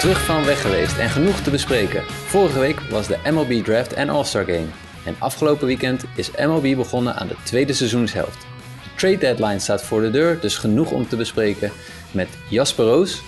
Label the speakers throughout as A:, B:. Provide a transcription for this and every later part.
A: Terug van weg geweest en genoeg te bespreken. Vorige week was de MLB Draft en All-Star Game. En afgelopen weekend is MLB begonnen aan de tweede seizoenshelft. De trade deadline staat voor de deur, dus genoeg om te bespreken met Jasper Roos.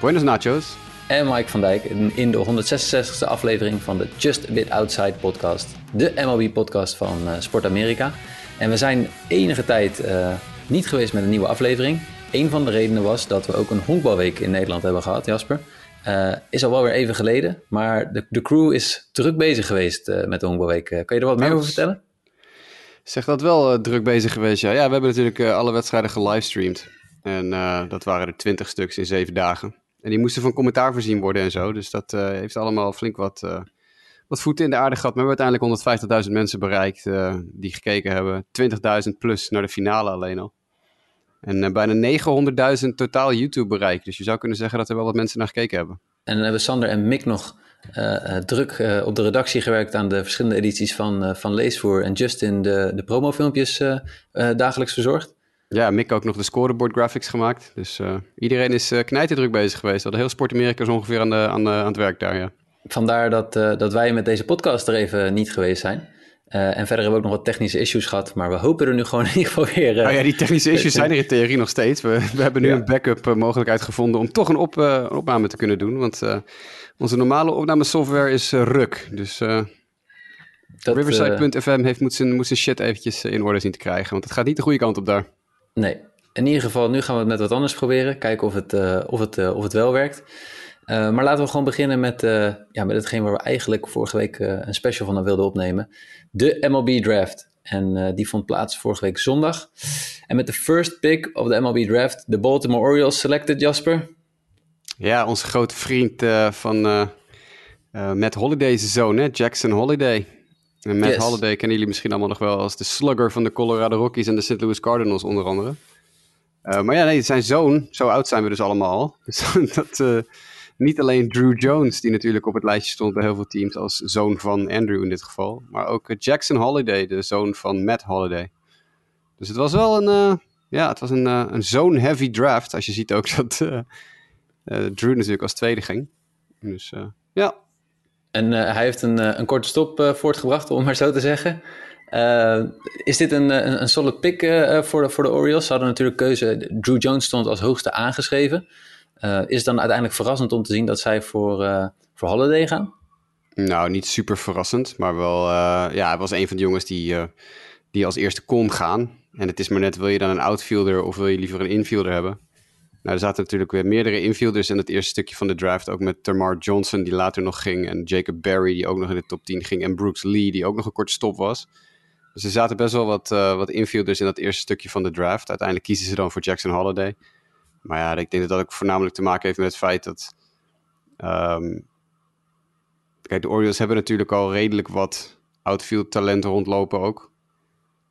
B: Buenos nachos.
A: En Mike van Dijk in de 166e aflevering van de Just a Bit Outside podcast. De MLB-podcast van uh, Sport Amerika. En we zijn enige tijd uh, niet geweest met een nieuwe aflevering. Een van de redenen was dat we ook een honkbalweek in Nederland hebben gehad, Jasper. Uh, is al wel weer even geleden, maar de, de crew is druk bezig geweest uh, met de honkbalweek. Uh, kan je er wat meer over vertellen?
B: Zeg dat wel druk bezig geweest, ja. Ja, we hebben natuurlijk alle wedstrijden gelivestreamd. En dat waren er twintig stuks in zeven dagen. En die moesten van commentaar voorzien worden en zo. Dus dat heeft allemaal flink wat, wat voeten in de aarde gehad. Maar we hebben uiteindelijk 150.000 mensen bereikt die gekeken hebben. 20.000 plus naar de finale alleen al. En uh, bijna 900.000 totaal YouTube bereik. Dus je zou kunnen zeggen dat er wel wat mensen naar gekeken hebben.
A: En dan hebben Sander en Mick nog uh, druk uh, op de redactie gewerkt aan de verschillende edities van, van Leesvoer. En Justin de, de promofilmpjes dagelijks verzorgd.
B: Ja, Mick ook nog de scoreboard graphics gemaakt. Dus iedereen is knijterdruk bezig geweest. We hadden heel Sport Amerika ongeveer aan, de, aan, aan het werk daar, ja.
A: Vandaar dat, dat wij met deze podcast er even niet geweest zijn. Uh, en verder hebben we ook nog wat technische issues gehad, maar we hopen er nu gewoon in ieder geval weer... Uh,
B: oh ja, die technische issues zijn er in theorie nog steeds. We, we hebben nu ja. een backup uh, mogelijkheid gevonden om toch een, op, een, opname te kunnen doen. Want onze normale opnamesoftware is ruk. Dus Riverside.fm heeft moet zijn, moet zijn shit eventjes in orde zien te krijgen. Want het gaat niet de goede kant op daar.
A: Nee, in ieder geval nu gaan we het met wat anders proberen. Kijken of het, of het, of het wel werkt. Uh, maar laten we gewoon beginnen met, uh, ja, met hetgeen waar we eigenlijk vorige week uh, een special van wilden opnemen. De MLB Draft. En die vond plaats vorige week zondag. En met de first pick of de MLB Draft, de Baltimore Orioles selected, Jasper.
B: Ja, onze grote vriend van Matt Holiday's zoon, hè? Jackson Holiday. En Matt yes. Holiday kennen jullie misschien allemaal nog wel als de slugger van de Colorado Rockies en de St. Louis Cardinals onder andere. maar ja, nee, zijn zoon, zo oud zijn we dus allemaal. Dus dat niet alleen Drew Jones, die natuurlijk op het lijstje stond bij heel veel teams als zoon van Andrew in dit geval, maar ook eh, Jackson Holiday, de zoon van Matt Holiday. Dus het was wel een, uh, ja, het was een, uh, een zoon-heavy draft. Als je ziet ook dat Drew natuurlijk als tweede ging. Dus ja.
A: En hij heeft een, een korte stop voortgebracht, om maar zo te zeggen. is dit een, een, een solid pick voor, de, voor de Orioles? Ze hadden natuurlijk keuze. Drew Jones stond als hoogste aangeschreven. Uh, is dan uiteindelijk verrassend om te zien dat zij voor, uh, voor Holiday gaan?
B: Nou, niet super verrassend, maar wel, uh, ja, hij was een van de jongens die, die als eerste kon gaan. En het is maar net, wil je dan een outfielder of wil je liever een infielder hebben? Nou, er zaten natuurlijk weer meerdere infielders in het eerste stukje van de draft. Ook met Termar Johnson, die later nog ging. En Jacob Barry, die ook nog in de top 10 ging. En Brooks Lee, die ook nog een korte stop was. Dus er zaten best wel wat, wat infielders in dat eerste stukje van de draft. Uiteindelijk kiezen ze dan voor Jackson Holiday. Maar ja, ik denk dat dat ook voornamelijk te maken heeft met het feit dat. Um, kijk, de Orioles hebben natuurlijk al redelijk wat outfield talenten rondlopen ook.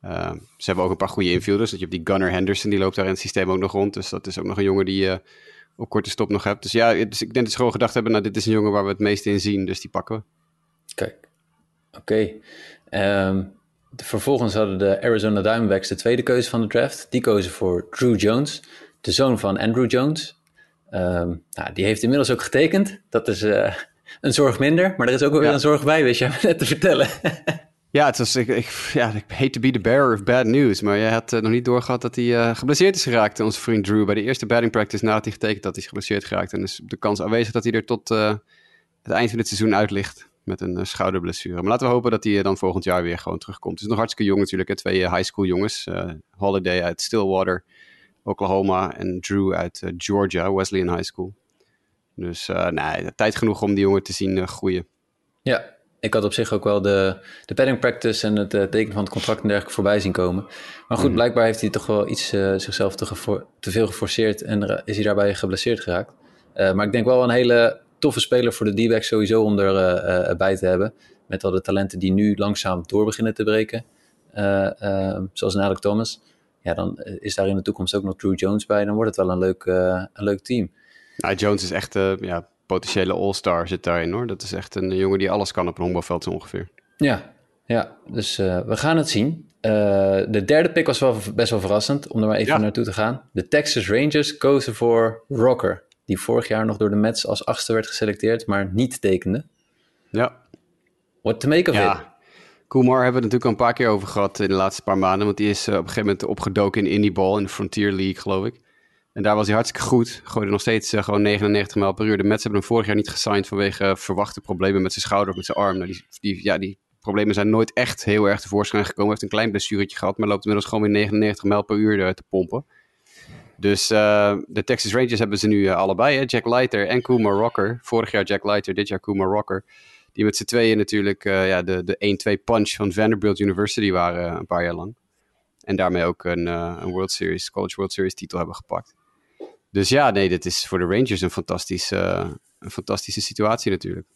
B: Uh, ze hebben ook een paar goede infielders. Dat je hebt die Gunnar Henderson, die loopt daar in het systeem ook nog rond. Dus dat is ook nog een jongen die je op korte stop nog hebt. Dus ja, dus ik denk dat ze gewoon gedacht hebben, nou dit is een jongen waar we het meeste in zien. Dus die pakken we.
A: Kijk, oké. Um, vervolgens hadden de Arizona Diamondbacks de tweede keuze van de draft. Die kozen voor Drew Jones de zoon van Andrew Jones. Um, nou, die heeft inmiddels ook getekend. Dat is uh, een zorg minder, maar er is ook wel weer een zorg bij, wist je net te vertellen.
B: ja, het was, ik, ik, ja, ik hate to be the bearer of bad news, maar jij had uh, nog niet doorgehad dat hij uh, geblesseerd is geraakt, onze vriend Drew. Bij de eerste batting practice nadat hij getekend had, hij is geblesseerd geraakt. En is de kans aanwezig dat hij er tot het eind van dit seizoen uit ligt met een schouderblessure. Maar laten we hopen dat hij dan volgend jaar weer gewoon terugkomt. Het is nog hartstikke jong natuurlijk, hè? twee high school jongens. Holiday uit Stillwater Oklahoma en Drew uit uh, Georgia, Wesleyan High School. Dus uh, nee, tijd genoeg om die jongen te zien uh, groeien.
A: Ja, ik had op zich ook wel de, de padding practice en het tekenen van het contract en dergelijke voorbij zien komen. Maar goed, mm. blijkbaar heeft hij toch wel iets zichzelf te, te, veel geforceerd en is hij daarbij geblesseerd geraakt. maar ik denk wel een hele toffe speler voor de D-backs sowieso om erbij te hebben. Met al de talenten die nu langzaam door beginnen te breken. zoals Alec Thomas ja, dan eh, is daar in de toekomst ook nog Drew Jones bij. Dan wordt het wel een leuk, uh, een leuk team.
B: Nou, Jones is echt uh, ja, potentiële all-star zit daarin hoor. Dat is echt een jongen die alles kan op een honkbalveld zo ongeveer.
A: Ja, ja. dus uh, we gaan het zien. de derde pick was wel best wel verrassend om er maar even ja. naartoe te gaan. De Texas Rangers kozen voor Rocker. die vorig jaar nog door de Mets als achtste werd geselecteerd, maar niet tekende.
B: Ja.
A: What to make of
B: ja.
A: it?
B: Kumar hebben we het natuurlijk al een paar keer over gehad in de laatste paar maanden. Want die is eh, op een gegeven moment opgedoken in Indie Ball, in de Frontier League, geloof ik. En daar was hij hartstikke goed. Gooide nog steeds eh, gewoon 99 mijl per uur. De Mets hebben hem vorig jaar niet gesigned vanwege eh, verwachte problemen met zijn schouder of met zijn arm. Nou, die, ja, die problemen zijn nooit echt heel erg tevoorschijn gekomen. Hij heeft een klein blessuretje gehad, maar loopt inmiddels gewoon weer 99 mijl per uur te pompen. Dus de Texas Rangers hebben ze nu allebei. Hè? Jack Leiter en Kumar Rocker. Vorig jaar Jack Leiter, dit jaar Kumar Rocker. Die met z'n tweeën natuurlijk uh, ja, de, de 1-2 punch van Vanderbilt University waren een paar jaar lang. En daarmee ook een, een World Series, College World Series titel hebben gepakt. Dus ja, nee, dit is voor de Rangers een fantastische, een fantastische situatie natuurlijk.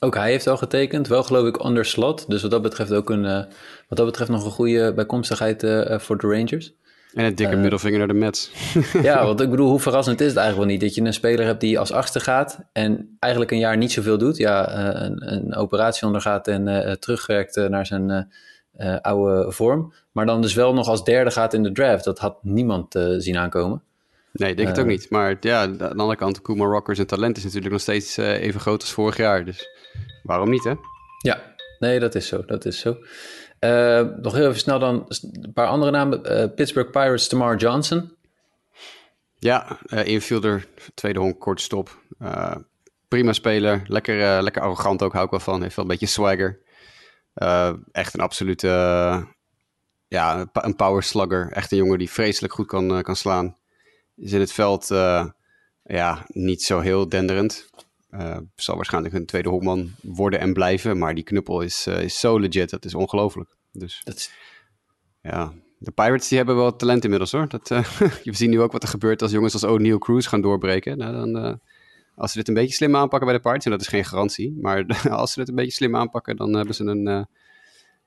A: Ook hij heeft al getekend, wel geloof ik under slot. Dus wat dat betreft ook een, wat dat betreft nog een goede bijkomstigheid voor de Rangers.
B: En een dikke uh, middelvinger naar de Mets.
A: ja, want ik bedoel, hoe verrassend is het eigenlijk wel niet dat je een speler hebt die als achtste gaat en eigenlijk een jaar niet zoveel doet. Ja, uh, een, een, operatie ondergaat en uh, terugwerkt naar zijn oude vorm. Maar dan dus wel nog als derde gaat in de draft. Dat had niemand zien aankomen.
B: Nee, ik denk het ook niet. Maar ja, aan de andere kant, Kuma Rockers en talent is natuurlijk nog steeds even groot als vorig jaar. Dus waarom niet, hè?
A: Ja, nee, dat is zo. Dat is zo. Uh, nog heel even snel dan een paar andere namen. Uh, Pittsburgh Pirates, Tamar Johnson.
B: Ja, uh, infielder, tweede honk, kort stop. prima speler, lekker, lekker arrogant ook, hou ik wel van. Heeft wel een beetje swagger. echt een absolute, ja, een power slugger. Echt een jongen die vreselijk goed kan, kan slaan. Is in het veld, ja, niet zo heel denderend. Uh, zal waarschijnlijk een tweede hoekman worden en blijven. Maar die knuppel is, uh, is zo legit. Dat is ongelooflijk. Dus
A: dat...
B: ja, de Pirates die hebben wel talent inmiddels hoor. Dat, uh, je ziet nu ook wat er gebeurt als jongens als O'Neill Cruz gaan doorbreken. Nou, dan, als ze dit een beetje slim aanpakken bij de Pirates, en dat is geen garantie. Maar als ze dit een beetje slim aanpakken, dan hebben ze een,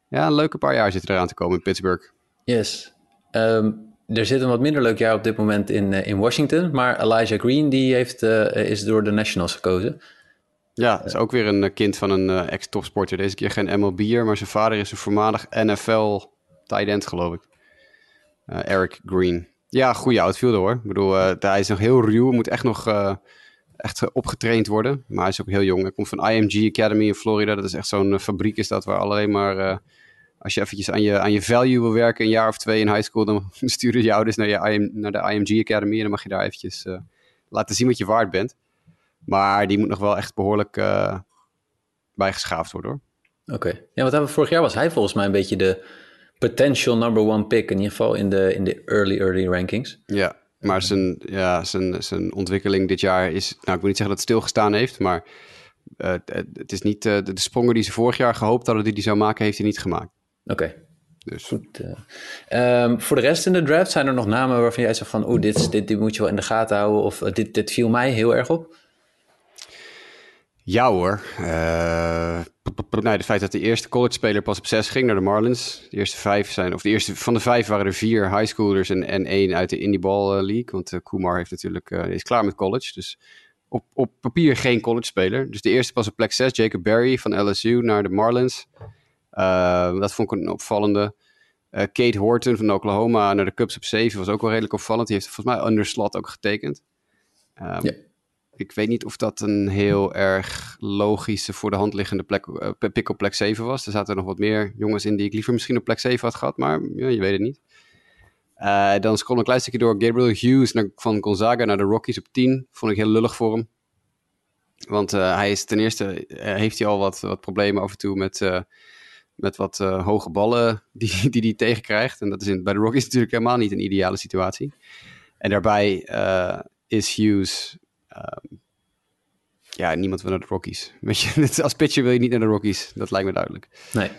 B: ja, een leuke paar jaar zitten eraan te komen in Pittsburgh.
A: Yes. Um, er zit een wat minder leuk jaar op dit moment in, uh, in Washington. Maar Elijah Green die heeft, uh, is door de Nationals gekozen.
B: Ja, is ook weer een kind van een ex-topsporter. Deze keer geen MLB'er, maar zijn vader is een voormalig NFL tight end, geloof ik. Eric Green. Ja, goede outfielder hoor. Ik bedoel, hij is nog heel ruw. Moet echt nog echt opgetraind worden. Maar hij is ook heel jong. Hij komt van IMG Academy in Florida. Dat is echt zo'n fabriek is dat waar alleen maar als je eventjes aan je, aan je value wil werken, een jaar of twee in high school, dan sturen je ouders naar, je IM, naar de IMG Academy en dan mag je daar eventjes uh, laten zien wat je waard bent. Maar die moet nog wel echt behoorlijk uh, bijgeschaafd worden hoor.
A: Oké. Okay. Ja, wat vorig jaar was hij volgens mij een beetje de potential number one pick, in ieder geval in de, in de early, early rankings.
B: Ja, maar zijn, ja, zijn, zijn ontwikkeling dit jaar is, nou ik wil niet zeggen dat het stilgestaan heeft, maar uh, het is niet de, de, sprongen die ze vorig jaar gehoopt hadden die hij zou maken, heeft hij niet gemaakt.
A: Oké. Okay. Dus. Goed. Uh, um, voor de rest in de draft zijn er nog namen waarvan jij zegt van, oeh, dit, dit, dit moet je wel in de gaten houden of uh, dit, dit viel mij heel erg op?
B: Ja hoor. Uh, nou, het feit dat de eerste college-speler pas op zes ging naar de Marlins. De eerste vijf zijn, of de eerste van de vijf waren er vier high schoolers en, en één uit de Indie Ball League. Want Kumar heeft natuurlijk, is klaar met college. Dus op, op papier geen college-speler. Dus de eerste pas op plek 6, Jacob Berry van LSU naar de Marlins. Uh, dat vond ik een opvallende. Uh, Kate Horton van Oklahoma naar de Cubs op 7 was ook wel redelijk opvallend. Die heeft volgens mij under slot ook getekend. Um, ja. Ik weet niet of dat een heel erg logische voor de hand liggende plek, uh, pick op plek 7 was. Er zaten nog wat meer jongens in die ik liever misschien op plek 7 had gehad, maar ja, je weet het niet. Uh, dan scroll een klein stukje door Gabriel Hughes naar, van Gonzaga naar de Rockies op 10. Vond ik heel lullig voor hem. Want uh, hij is ten eerste, heeft hij al wat, wat problemen af en toe met met wat uh, hoge ballen die hij die, die tegenkrijgt. En dat is in, bij de Rockies natuurlijk helemaal niet een ideale situatie. En daarbij uh, is Hughes... Um, ja, niemand wil naar de Rockies. Weet je, als pitcher wil je niet naar de Rockies. Dat lijkt me duidelijk.
A: Nee.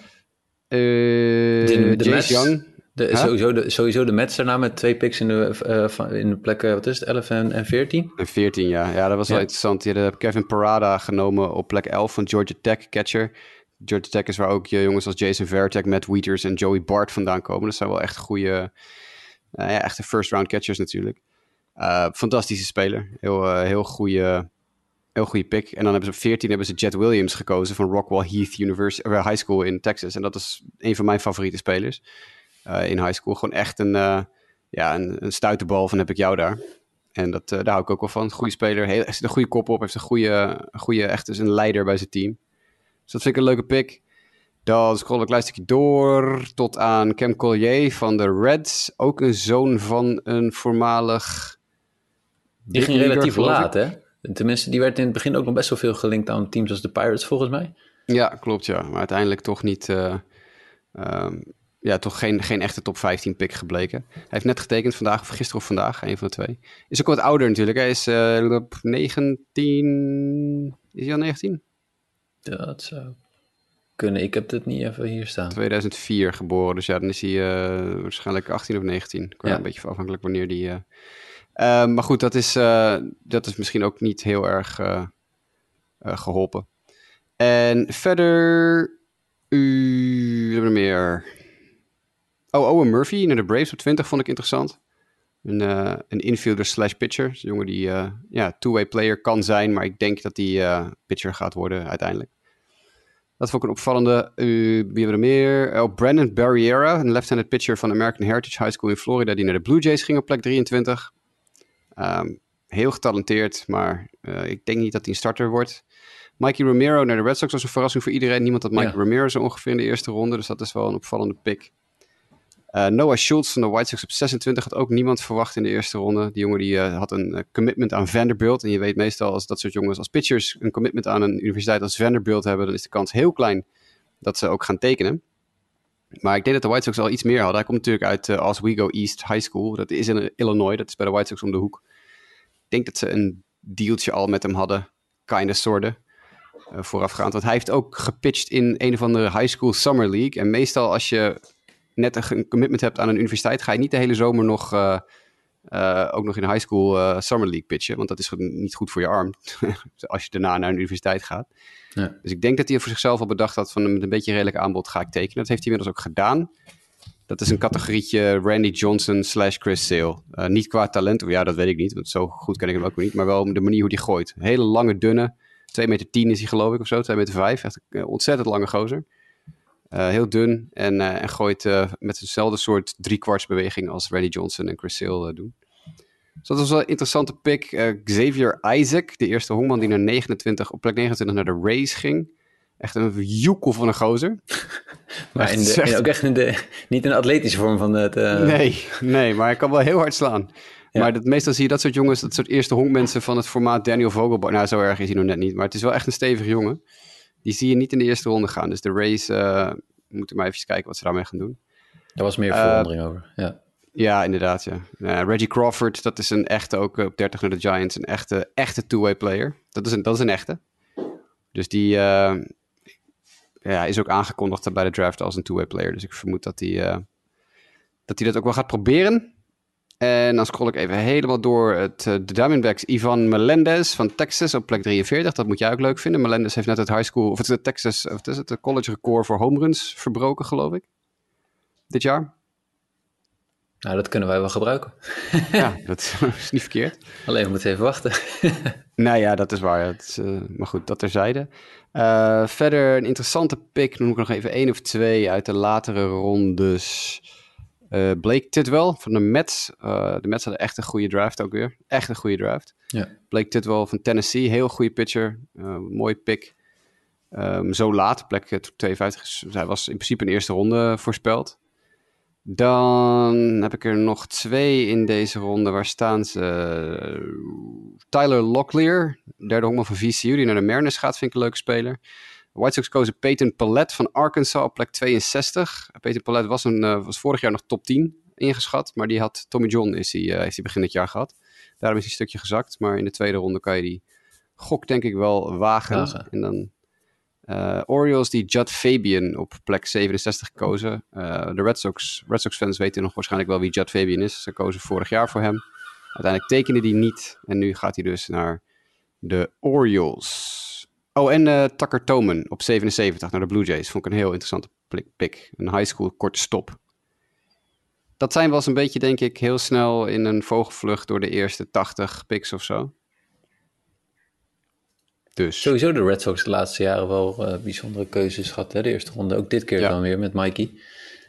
B: Uh, de, de Jace Young...
A: De, huh? sowieso, de, sowieso de Mets daarna met twee picks in de, in de plekken, wat is het, 11 en, en 14?
B: En 14, ja. Ja, dat was ja. wel interessant. Die hadden Kevin Parada genomen op plek 11 van Georgia Tech, catcher. Georgia Tech is waar ook jongens als Jason Veritek, Matt Wieters en Joey Bart vandaan komen. Dat zijn wel echt goede, uh, ja, echte first round catchers natuurlijk. Uh, fantastische speler. Heel, uh, heel goede heel goede pick. En dan hebben ze op 14 hebben ze Jet Williams gekozen van Rockwall Heath University, High School in Texas. En dat is een van mijn favoriete spelers in high school. Gewoon echt een, ja, een, een stuiterbal van heb ik jou daar. En dat, daar hou ik ook wel van. Goede speler, heel, heeft een goede kop op, heeft een goede, goede echt is een leider bij zijn team. Dus dat vind ik een leuke pick. Dan scroll ik een klein stukje door tot aan Cam Collier van de Reds. Ook een zoon van een voormalig...
A: Die ging relatief laat, hè? Tenminste, die werd in het begin ook nog best wel veel gelinkt aan teams als de Pirates, volgens mij.
B: Ja, klopt, ja. Maar uiteindelijk toch niet... Uh, um, ja, toch geen, geen echte top 15 pick gebleken. Hij heeft net getekend vandaag, of gisteren of vandaag, een van de twee. Is ook wat ouder natuurlijk. Hij is uh, 19... Is hij al 19?
A: Dat zou kunnen. Ik heb het niet even hier staan.
B: 2004 geboren, dus ja, dan is hij uh, waarschijnlijk 18 of 19. Ja. Een beetje afhankelijk wanneer die... Uh... Uh, maar goed, dat is, dat is misschien ook niet heel erg geholpen. En verder... U hebben er meer. Oh, Owen Murphy naar de Braves op 20 vond ik interessant. Een, een infielder slash pitcher. Een jongen die ja, two-way player kan zijn, maar ik denk dat hij pitcher gaat worden uiteindelijk. Dat vond ik een opvallende. Uh, wie hebben er meer? Oh, Brandon Barriera, een left-handed pitcher van American Heritage High School in Florida, die naar de Blue Jays ging op plek 23. Um, ehm, heel getalenteerd, maar uh, ik denk niet dat hij een starter wordt. Mikey Romero naar de Red Sox was een verrassing voor iedereen. Niemand had Mikey ja. Romero zo ongeveer in de eerste ronde, dus dat is wel een opvallende pick. Uh, Noah Schultz van de White Sox op 26 had ook niemand verwacht in de eerste ronde. Die jongen die, uh, had een uh, commitment aan Vanderbilt. En je weet meestal als dat soort jongens als pitchers een commitment aan een universiteit als Vanderbilt hebben, dan is de kans heel klein dat ze ook gaan tekenen. Maar ik denk dat de White Sox al iets meer hadden. Hij komt natuurlijk uit Oswego East High School. Dat is in Illinois, dat is bij de White Sox om de hoek. Ik denk dat ze een dealtje al met hem hadden, kinda sorta. voorafgaand. Want hij heeft ook gepitcht in een of andere high school summer league. En meestal als je net een commitment hebt aan een universiteit, ga je niet de hele zomer nog, uh, uh, ook nog in high school uh, summer league pitchen. Want dat is niet goed voor je arm als je daarna naar een universiteit gaat. Ja. Dus ik denk dat hij voor zichzelf al bedacht had van met een beetje redelijk aanbod ga ik tekenen. Dat heeft hij inmiddels ook gedaan. Dat is een categorietje Randy Johnson slash Chris Sale. niet qua talent, ja dat weet ik niet, want zo goed ken ik hem ook niet. Maar wel de manier hoe hij gooit. Hele lange, dunne, 2 meter 10 is hij geloof ik of zo, 2 meter 5. Echt een ontzettend lange gozer. Uh, heel dun en, uh, en gooit uh, met dezelfde soort driekwartsbeweging als Randy Johnson en Chris doen. Dus dat was wel een interessante pick. Xavier Isaac, de eerste hongman die naar 29, op plek 29 naar de Race ging. Echt een joekel van een gozer.
A: maar in de, ook echt in de, niet een atletische vorm van het...
B: Nee, nee, maar hij kan wel heel hard slaan. Ja. Maar dat, meestal zie je dat soort jongens, dat soort eerste honkmensen van het formaat Daniel Vogelbach. Nou, zo erg is hij nog net niet, maar het is wel echt een stevige jongen die zie je niet in de eerste ronde gaan. Dus de race, uh, moeten maar even kijken wat ze daarmee gaan doen.
A: Daar was meer verwondering over, ja.
B: Ja, inderdaad, ja. Uh, Reggie Crawford, dat is een echte, ook op 30 naar de Giants, een echte, echte two-way player. Dat is een, dat is een echte. Dus die uh, ja, is ook aangekondigd bij de draft als een two-way player. Dus ik vermoed dat hij uh, dat, dat ook wel gaat proberen. En dan scroll ik even helemaal door het, eh, de Diamondbacks. Ivan Melendez van Texas op plek 43. Dat moet jij ook leuk vinden. Melendez heeft net het high school, of het Texas, of het is het college record voor home runs verbroken, geloof ik. Dit jaar.
A: Nou, dat kunnen wij wel gebruiken.
B: ja, dat is niet verkeerd.
A: Alleen we moeten even wachten.
B: nou ja, dat is waar. Is, uh, maar goed, dat terzijde. Uh, verder een interessante pick. Noem ik nog even één of twee uit de latere rondes. Uh, Blake Tidwell van de Mets. Uh, de Mets hadden echt een goede draft ook weer. Echt een goede draft. Ja. Blake Tidwell van Tennessee, heel goede pitcher. Uh, mooi pick. Um, zo laat, plek 52. Hij was in principe een eerste ronde voorspeld. Dan heb ik er nog twee in deze ronde. Waar staan ze? Tyler Locklear, derde honkman van VCU, die naar de Mariners gaat, vind ik een leuke speler. White Sox kozen Peyton Pallet van Arkansas op plek 62. Peyton Pallet was, een, uh, was vorig jaar nog top 10 ingeschat, maar die had Tommy John is die, uh, heeft hij begin dit jaar gehad. Daarom is hij een stukje gezakt, maar in de tweede ronde kan je die gok denk ik wel wagen. wagen. En dan uh, Orioles die Judd Fabian op plek 67 kozen. de Red Sox, Red Sox fans weten nog waarschijnlijk wel wie Judd Fabian is. Ze kozen vorig jaar voor hem. Uiteindelijk tekende hij niet en nu gaat hij dus naar de Orioles. Oh, en uh, Tucker Toman op 77 naar de Blue Jays. Vond ik een heel interessante pick. Een high school korte stop. Dat zijn wel eens een beetje, denk ik, heel snel in een vogelvlucht door de eerste 80 picks of zo.
A: Dus. Sowieso de Red Sox de laatste jaren wel uh, bijzondere keuzes gehad. Hè? De eerste ronde ook dit keer dan weer met Mikey.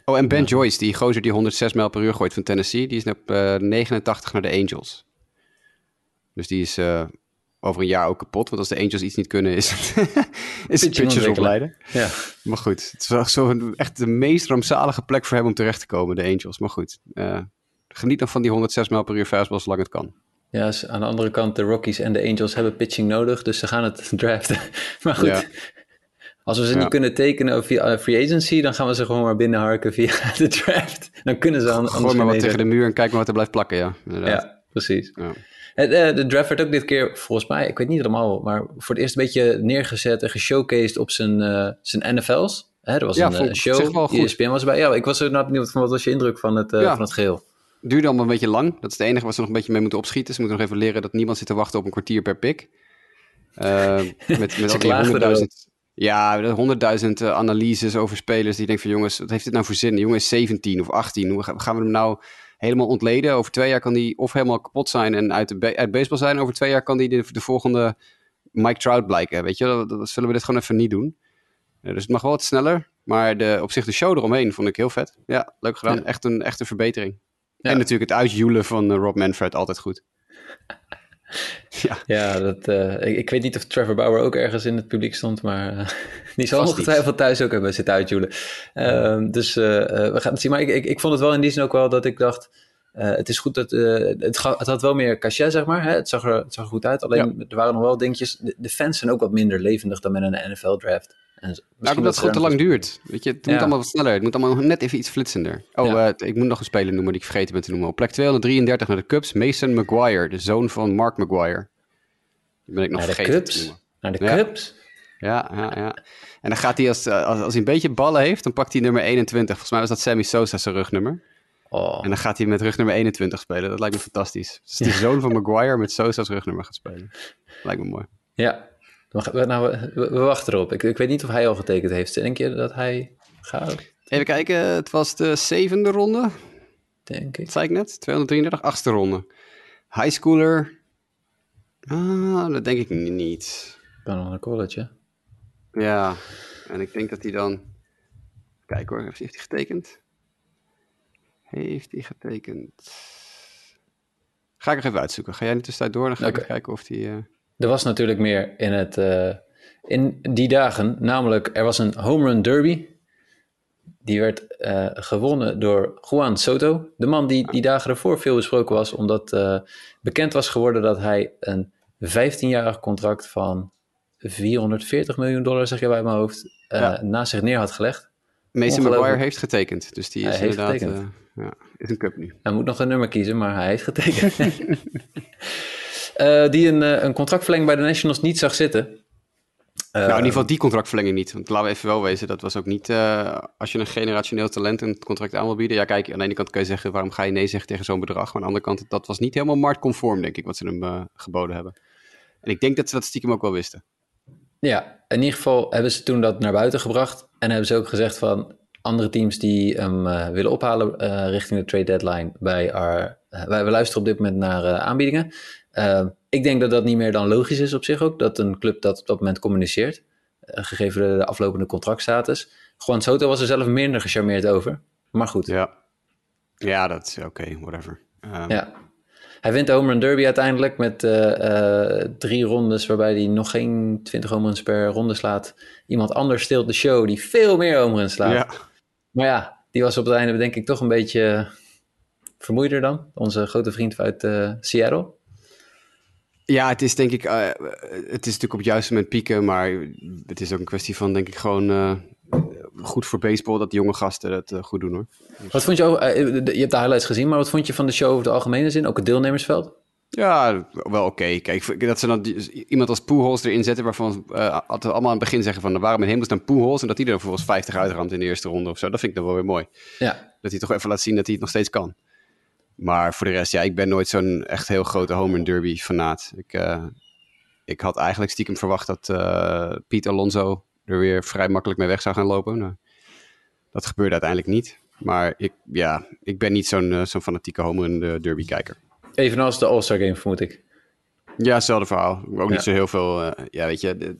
B: Oh, en Ben Joyce, die gozer die 106 mijl per uur gooit van Tennessee, die is op uh, 89 naar de Angels. Dus die is uh, over een jaar ook kapot. Want als de Angels iets niet kunnen, is het, is het pitchers opleiden.
A: Ja.
B: Maar goed, het is wel zo een- echt de meest rampzalige plek voor hem om terecht te komen, de Angels. Maar goed, eh, geniet nog van die 106 mijl per uur fastball zolang het kan.
A: Ja, aan de andere kant, de Rockies en de Angels hebben pitching nodig, dus ze gaan het draften. Maar goed,
B: Ja.
A: als we ze
B: Ja.
A: niet kunnen tekenen via eh, free agency, dan gaan we ze gewoon maar binnenharken via de draft. Dan kunnen ze an- anders
B: Gooi maar wat tegen de muur en kijk maar wat er blijft plakken, ja. Inderdaad.
A: Ja, precies.
B: Ja.
A: Eh, de draft werd ook dit keer, volgens mij, ik weet niet helemaal, maar voor het eerst een beetje neergezet en geshowcased op zijn, eh, zijn NFL's. Hè, er was
B: Ja,
A: een, eh, show. ESPN was erbij. Ja, ik was er inderdaad benieuwd van wat was je indruk van het,
B: Ja.
A: van het geheel.
B: Duurde allemaal een beetje lang. Dat is het enige wat ze nog een beetje mee moeten opschieten. Ze moeten nog even leren dat niemand zit te wachten op een kwartier per pick. Eh, met met al. Ja, honderdduizend analyses over spelers. Die denken van jongens, wat heeft dit nou voor zin? De jongen is 17 of 18. Hoe ga- gaan we hem nou helemaal ontleden? Over twee jaar kan hij of helemaal kapot zijn en uit, de uit baseball zijn. Over twee jaar kan hij de, de volgende Mike Trout blijken. Weet je, dat, dat- zullen we dit gewoon even niet doen. Eh, dus het mag wel wat sneller. Maar de, op zich de show eromheen vond ik heel vet. Ja, leuk gedaan.
A: Ja.
B: Echt, een, echt een verbetering.
A: Ja.
B: En natuurlijk het uitjoelen van eh, Rob Manfred, altijd goed. ja,
A: Ja, dat, eh, ik, ik weet niet of Trevor Bauer ook ergens in het publiek stond, maar eh, die zal ongetwijfeld thuis ook hebben zitten uitjoelen. Ehm, dus eh, we gaan het zien. Maar ik, ik, ik vond het wel in die zin ook wel dat ik dacht, het is goed dat, het, ga- het had wel meer cachet, zeg maar. Hè? Het, zag er, het zag er goed uit, alleen er waren nog wel dingetjes. De, de fans zijn ook wat minder levendig dan met een NFL-draft.
B: Nou, omdat het gewoon te lang duurt. Weet je, het
A: Ja.
B: moet allemaal wat sneller. Het moet allemaal net even iets flitsender. Oh,
A: Ja.
B: eh, ik moet nog een speler noemen die ik vergeten ben te noemen. Op plek 233 naar de Cubs, Mason Maguire, de zoon van Mark Maguire. Die ben ik nog
A: Naar de
B: vergeten te noemen.
A: Naar de
B: Ja.
A: Cubs?
B: Ja, ja, ja. En dan gaat hij, als, eh, als, als hij een beetje ballen heeft, dan pakt hij nummer 21. Volgens mij was dat Sammy Sosa zijn rugnummer.
A: Oh,
B: En dan gaat hij met rugnummer 21 spelen. Dat lijkt me fantastisch. Dus die zoon van Maguire met Sosa's rugnummer gaat spelen. Lijkt me mooi.
A: ja. Dan we- Nou, we, wachten erop. Ik, ik weet niet of hij al getekend heeft. Denk je dat hij gaat?
B: Even kijken, het was de zevende ronde.
A: Denk ik.
B: Wat zei ik net? 233, achtste ronde. High schooler. Ah, dat denk ik niet.
A: Kan nog naar college, hè?
B: Ja, en ik denk dat hij dan... Kijk hoor, heeft hij getekend? Heeft hij getekend? Ga ik nog even uitzoeken. Ga jij in de tussentijd door? Dan ga ik
A: Oké.
B: even kijken of hij... eh,
A: Er was natuurlijk meer in, het, eh, in die dagen. Namelijk, er was een home run derby. Die werd eh, gewonnen door Juan Soto. De man die die dagen ervoor veel besproken was. Omdat eh, bekend was geworden dat hij een 15-jarig contract van 440 miljoen dollar, zeg je bij mijn hoofd,
B: Ja.
A: naast zich neer had gelegd.
B: Mason. Maguire heeft getekend. Dus die is
A: Hij
B: inderdaad... ja, is een cup nu.
A: Hij moet nog een nummer kiezen, maar hij heeft getekend. Eh, die een, eh, een contractverlenging bij de Nationals niet zag zitten.
B: nou, in ieder geval die contractverlenging niet. Want laten we even wel wezen, dat was ook niet... eh, als je een generationeel talent een contract aan wil bieden... Ja, kijk, aan de ene kant kun je zeggen... waarom ga je nee zeggen tegen zo'n bedrag? Maar aan de andere kant, dat was niet helemaal marktconform, denk ik... wat ze hem eh, geboden hebben. En ik denk dat ze dat stiekem ook wel wisten.
A: Ja, in ieder geval hebben ze toen dat naar buiten gebracht. En hebben ze ook gezegd van andere teams die hem eh, willen ophalen eh, richting de trade deadline. Bij our, eh, wij, we luisteren op dit moment naar eh, aanbiedingen. Eh, ik denk dat dat niet meer dan logisch is op zich ook. Dat een club dat op dat moment communiceert. eh, gegeven de, de aflopende contractstatus. Juan Soto was er zelf minder gecharmeerd over. Maar goed, ja.
B: Ja, ja dat is oké, whatever. Ehm,
A: Hij wint de home run derby uiteindelijk met eh, eh, drie rondes waarbij hij nog geen 20 home runs per ronde slaat. Iemand anders steelt de show die veel meer home runs slaat.
B: ja.
A: Maar ja, die was op het einde denk ik toch een beetje vermoeider dan. Onze grote vriend uit Seattle.
B: Ja, het is denk ik, eh, het is natuurlijk op het juiste moment pieken, maar het is ook een kwestie van denk ik gewoon eh, goed voor baseball dat die jonge gasten het eh, goed doen hoor.
A: Wat vond je over, de- je hebt de highlights gezien, maar wat vond je van de show over de algemene zin? Ook het deelnemersveld?
B: Ja, wel oké. Kijk, dat ze dan iemand als Pujols erin zetten waarvan altijd allemaal aan het begin zeggen van waarom in hemelsnaam Pujols en dat hij er vervolgens 50 uitramt in de eerste ronde of zo. Dat vind ik dan wel weer mooi.
A: Ja,
B: Dat hij toch even laat zien dat hij het nog steeds kan. Maar voor de rest, ja, ik ben nooit zo'n echt heel grote home run derby fanaat. Ik, eh, ik had eigenlijk stiekem verwacht dat eh Piet Alonso er weer vrij makkelijk mee weg zou gaan lopen. Nou, dat gebeurde uiteindelijk niet. Maar ik, ja, ik ben niet zo'n eh, zo'n fanatieke home eh, derby kijker.
A: evenals de All-Star Game vermoed ik.
B: Ja, hetzelfde verhaal. Ook
A: Ja.
B: niet zo heel veel. ja, weet je. de-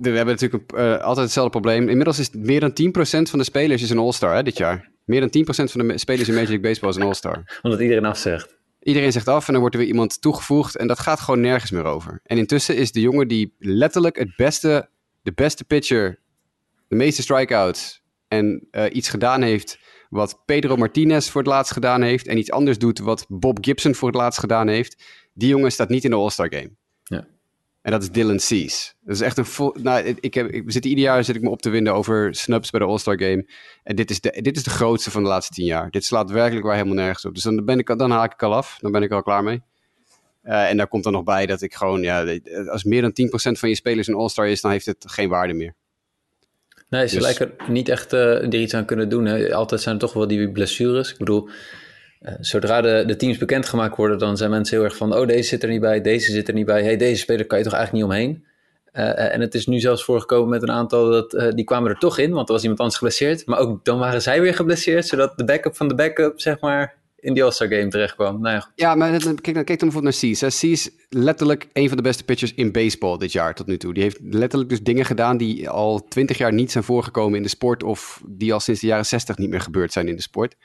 B: we hebben natuurlijk eh, altijd hetzelfde probleem. Inmiddels is meer dan 10% van de spelers is een All-Star hè, dit jaar. Meer dan 10% van de spelers in Major League Baseball is een All-Star.
A: Omdat iedereen afzegt.
B: Iedereen zegt af en dan wordt er weer iemand toegevoegd en dat gaat gewoon nergens meer over. En intussen is de jongen die letterlijk het beste, de beste pitcher, de meeste strikeouts en uh, iets gedaan heeft wat Pedro Martinez voor het laatst gedaan heeft en iets anders doet wat Bob Gibson voor het laatst gedaan heeft, die jongen staat niet in de All-Star Game. En dat is Dylan Cease. Dat is echt een vol. Nou, ik heb, ik zit ieder jaar zit ik me op te winden over snubs bij de All-Star Game. En dit is, de, dit is de grootste van de laatste tien jaar. Dit slaat werkelijk waar helemaal nergens op. Dus dan, ben ik, dan haak ik al af. Dan ben ik al klaar mee. Uh, en daar komt dan nog bij dat ik gewoon, ja, als meer dan 10% van je spelers een All-Star is, dan heeft het geen waarde meer.
A: Nee, ze dus... lijken niet echt uh, er iets aan kunnen doen. Hè. Altijd zijn er toch wel die blessures. Ik bedoel, uh, zodra de, de teams bekendgemaakt worden, dan zijn mensen heel erg van: oh, deze zit er niet bij, deze zit er niet bij. hey, deze speler kan je toch eigenlijk niet omheen. Uh, en het is nu zelfs voorgekomen met een aantal dat die kwamen er toch in, want er was iemand anders geblesseerd. Maar ook dan waren zij weer geblesseerd, zodat de backup van de backup, zeg maar, in die All-Star Game terecht kwam. Nou ja,
B: ja, maar kijk, kijk dan bijvoorbeeld naar Cease. Cease is letterlijk een van de beste pitchers in baseball dit jaar tot nu toe. Die heeft letterlijk dus dingen gedaan die al twintig jaar niet zijn voorgekomen in de sport... of die al sinds de jaren zestig niet meer gebeurd zijn in de sport.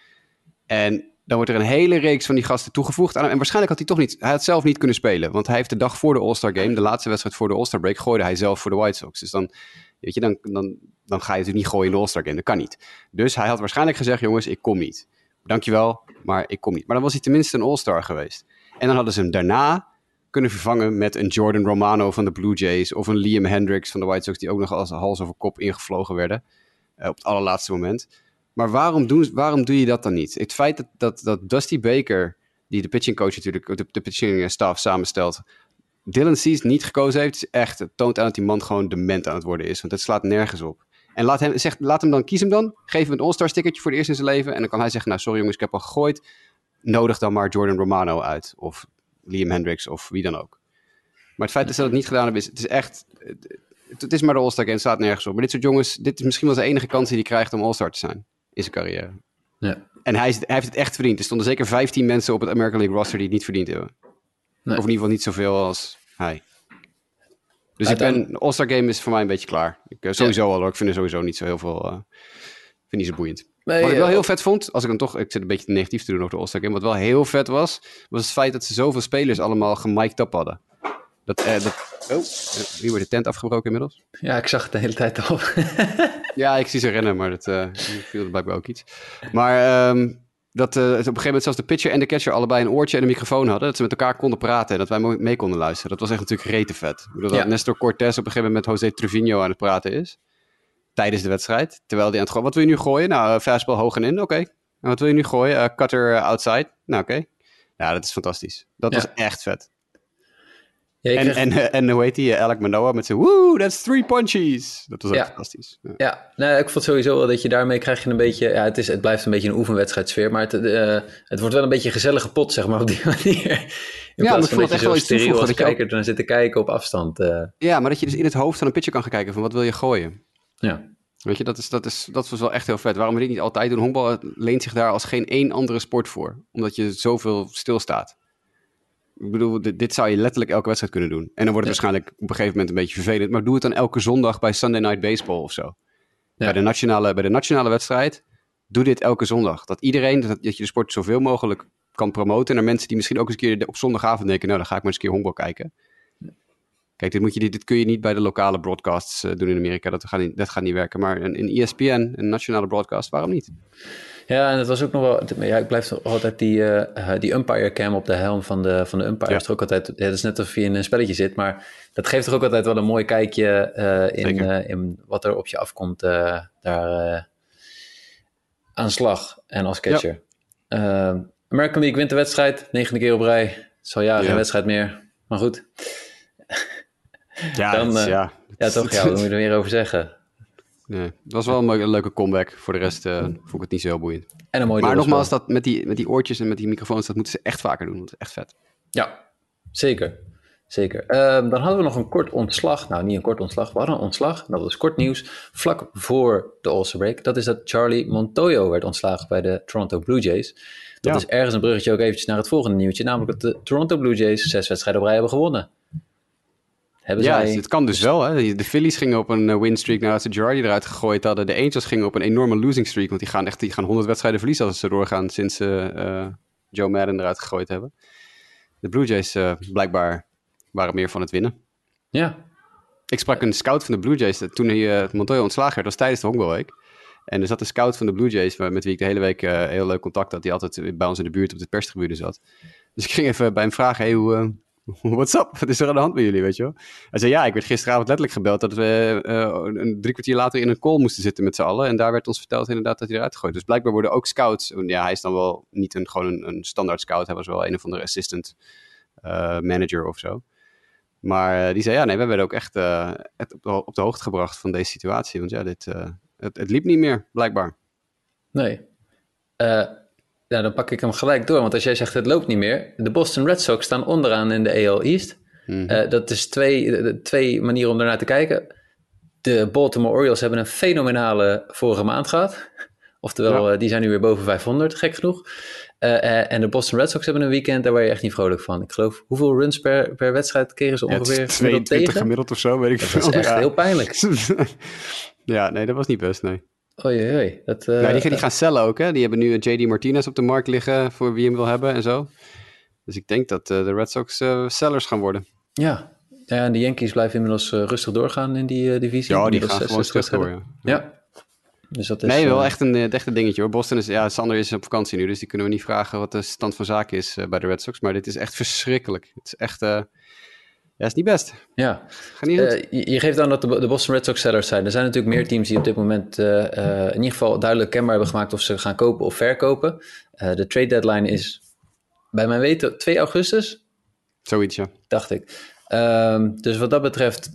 B: En dan wordt er een hele reeks van die gasten toegevoegd En waarschijnlijk had hij toch niet... Hij had zelf niet kunnen spelen. Want hij heeft de dag voor de All-Star Game... de laatste wedstrijd voor de All-Star break... gooide hij zelf voor de White Sox. Dus dan, weet je, dan, dan, dan ga je natuurlijk niet gooien in de All-Star Game. Dat kan niet. Dus hij had waarschijnlijk gezegd... jongens, ik kom niet. Dankjewel, maar ik kom niet. Maar dan was hij tenminste een All-Star geweest. En dan hadden ze hem daarna kunnen vervangen met een Jordan Romano van de Blue Jays... of een Liam Hendricks van de White Sox... die ook nog als hals over kop ingevlogen werden... Uh, op het allerlaatste moment... Maar waarom, doen, waarom doe je dat dan niet? Het feit dat, dat, dat Dusty Baker, die de pitching coach natuurlijk, de, de pitching staff samenstelt, Dylan Cease niet gekozen heeft, echt, het toont aan dat die man gewoon dement aan het worden is. Want het slaat nergens op. En laat hem, zeg, laat hem dan, kies hem dan. Geef hem een All-Star stickertje voor de eerste in zijn leven. En dan kan hij zeggen, nou sorry jongens, ik heb al gegooid. Nodig dan maar Jordan Romano uit. Of Liam Hendricks of wie dan ook. Maar het feit dat ze dat niet gedaan hebben, is, het is echt... Het, het is maar de All-Star game, het staat nergens op. Maar dit soort jongens, dit is misschien wel de enige kans die hij krijgt om All-Star te zijn in zijn carrière.
A: Ja.
B: En hij, is, hij heeft het echt verdiend. Er stonden zeker 15 mensen op het American League roster die het niet verdiend hebben. Nee. Of in ieder geval niet zoveel als hij. Dus ik ben, All-Star Game is voor mij een beetje klaar. Ik, uh, sowieso ja. al hoor. Ik vind er sowieso niet zo heel veel, uh, vind niet zo boeiend. Nee, wat ik wel heel vet vond, als ik dan toch, ik zit een beetje negatief te doen over de All-Star Game. Wat wel heel vet was, was het feit dat ze zoveel spelers allemaal gemiked up hadden. Dat, uh, dat, oh, nu wordt de tent afgebroken inmiddels.
A: Ja, ik zag het de hele tijd al.
B: ja, ik zie ze rennen, maar dat uh, viel er blijkbaar ook iets. Maar um, dat uh, op een gegeven moment zelfs de pitcher en de catcher allebei een oortje en een microfoon hadden. Dat ze met elkaar konden praten en dat wij mee konden luisteren. Dat was echt natuurlijk rete vet. Ik bedoel, ja. dat Nestor Cortez op een gegeven moment met José Trevino aan het praten is. Tijdens de wedstrijd. Terwijl die aan het gooien... Wat wil je nu gooien? Nou, fastball hoog en in. Oké. Okay. En wat wil je nu gooien? cutter outside. Nou, oké. Okay. Ja, dat is fantastisch. Dat ja. was echt vet. Ja, en, en, en, en hoe heet die? Alec Manoa met zijn woe, that's three punchies. Dat was ook
A: ja.
B: fantastisch.
A: Ja, ja. Nou, ik vond sowieso wel dat je daarmee krijg je een beetje... Ja, het, is, het blijft een beetje een oefenwedstrijdsfeer, maar het, uh, het wordt wel een beetje een gezellige pot, zeg maar, op die manier. In
B: ja,
A: plaats
B: van dat je zo steriel
A: als kijker ook... dan zitten kijken op afstand. Uh.
B: Ja, maar dat je dus in het hoofd van een pitcher kan gaan kijken van wat wil je gooien.
A: Ja.
B: Weet je, dat, is, dat, is, dat was wel echt heel vet. Waarom we dit niet altijd doen? Honkbal leent zich daar als geen één andere sport voor. Omdat je zoveel stilstaat. Ik bedoel, dit, dit, zou je letterlijk elke wedstrijd kunnen doen. En dan wordt het ja. waarschijnlijk op een gegeven moment een beetje vervelend. Maar doe het dan elke zondag bij Sunday Night Baseball of zo. Ja. Bij, de nationale, bij de nationale wedstrijd, doe dit elke zondag. Dat iedereen, dat, dat je de sport zoveel mogelijk kan promoten. En er mensen die misschien ook eens een keer op zondagavond denken... nou, dan ga ik maar eens een keer honkbal kijken. Kijk, dit, moet je, dit, dit kun je niet bij de lokale broadcasts uh, doen in Amerika. Dat gaat, niet, dat gaat niet werken. Maar in, in ESPN, een nationale broadcast, waarom niet?
A: Ja, en het was ook nog wel. Ja, ik blijf altijd die, uh, die umpire cam op de helm van de, van de umpire. Ja. Is ook altijd, ja, dat is net alsof je in een spelletje zit, maar dat geeft toch ook altijd wel een mooi kijkje uh, in, in wat er op je afkomt daar aan slag en als catcher. Ja. American League wint de wedstrijd, negende keer op rij. Het zal jaren geen wedstrijd meer, maar goed.
B: Ja, dan, ja.
A: ja, toch, ja, wat moet je er meer over zeggen?
B: Nee, het was wel een, leuke comeback. Voor de rest uh, vond ik het niet zo heel boeiend.
A: En een mooie
B: maar nogmaals, dat met die, met die oortjes en met die microfoons, dat moeten ze echt vaker doen. Want het is echt vet.
A: Ja, zeker. Zeker. Uh, dan hadden we nog een kort ontslag. Nou, niet een kort ontslag. We hadden een ontslag. Dat was kort nieuws. Vlak voor de All-Star break. Dat is dat Charlie Montoyo werd ontslagen bij de Toronto Blue Jays. Dat ja. is ergens een bruggetje ook eventjes naar het volgende nieuwtje. Namelijk dat de Toronto Blue Jays zes wedstrijden op rij hebben gewonnen.
B: Hebben ja, zij... het kan dus wel. Hè? De Phillies gingen op een uh, win streak nadat ze Girardi eruit gegooid hadden. De Angels gingen op een enorme losing streak. Want die gaan echt die gaan 100 wedstrijden verliezen als ze doorgaan sinds ze uh, Joe Madden eruit gegooid hebben. De Blue Jays blijkbaar waren meer van het winnen.
A: Ja.
B: Ik sprak een scout van de Blue Jays toen hij Montoya ontslagen werd. Dat was tijdens de honkbalweek. En er zat een scout van de Blue Jays, met wie ik de hele week heel leuk contact had. Die altijd bij ons in de buurt op de perstribune zat. Dus ik ging even bij hem vragen, hey, hoe, what's up? Wat is er aan de hand met jullie, weet je wel? Hij zei, ja, ik werd gisteravond letterlijk gebeld dat we uh, een drie kwartier later in een call moesten zitten met z'n allen. En daar werd ons verteld inderdaad dat hij eruit gegooid. Dus blijkbaar worden ook scouts, ja, hij is dan wel niet een, gewoon een, standaard scout. Hij was wel een of andere assistant uh, manager of zo. Maar die zei, ja, nee, we werden ook echt op, de, op, de, hoogte gebracht van deze situatie. Want ja, dit, het, het liep niet meer, blijkbaar.
A: Nee. Ja, dan pak ik hem gelijk door. Want als jij zegt het loopt niet meer. De Boston Red Sox staan onderaan in de AL East. Mhm. Eh, dat is twee, twee manieren om ernaar te kijken. De Baltimore Orioles hebben een fenomenale vorige maand gehad. Oftewel, eh, die zijn nu weer boven 500, gek genoeg. Uh, en de Boston Red Sox hebben een weekend, daar word je echt niet vrolijk van. Ik geloof, hoeveel runs per, per wedstrijd kregen ze ongeveer? Ja,
B: 22 gemiddeld of zo, weet ik
A: veel. Dat is echt heel pijnlijk.
B: ja, nee, dat was niet best, nee.
A: Oei, oei. Dat,
B: uh, ja, die, die, gaan cellen ook, hè? Die hebben nu JD Martinez op de markt liggen voor wie hem wil hebben en zo. Dus ik denk dat uh, de Red Sox uh, sellers gaan worden.
A: Ja. ja, en de Yankees blijven inmiddels rustig doorgaan in die divisie.
B: Ja, die gaan gewoon terug door, ja.
A: ja. Dus dat is,
B: nee, wel echt een, echt een dingetje hoor. Boston is, ja, Sander is op vakantie nu, dus die kunnen we niet vragen wat de stand van zaken is bij de Red Sox. Maar dit is echt verschrikkelijk. Het is echt, ja, is niet best.
A: Ja.
B: Ga niet
A: uh, je, geeft aan dat de, de, Boston Red Sox sellers zijn. Er zijn natuurlijk meer teams die op dit moment uh, uh, in ieder geval duidelijk kenbaar hebben gemaakt of ze gaan kopen of verkopen. de trade deadline is bij mijn weten 2 augustus.
B: Zoiets, ja.
A: Dacht ik. Um, dus wat dat betreft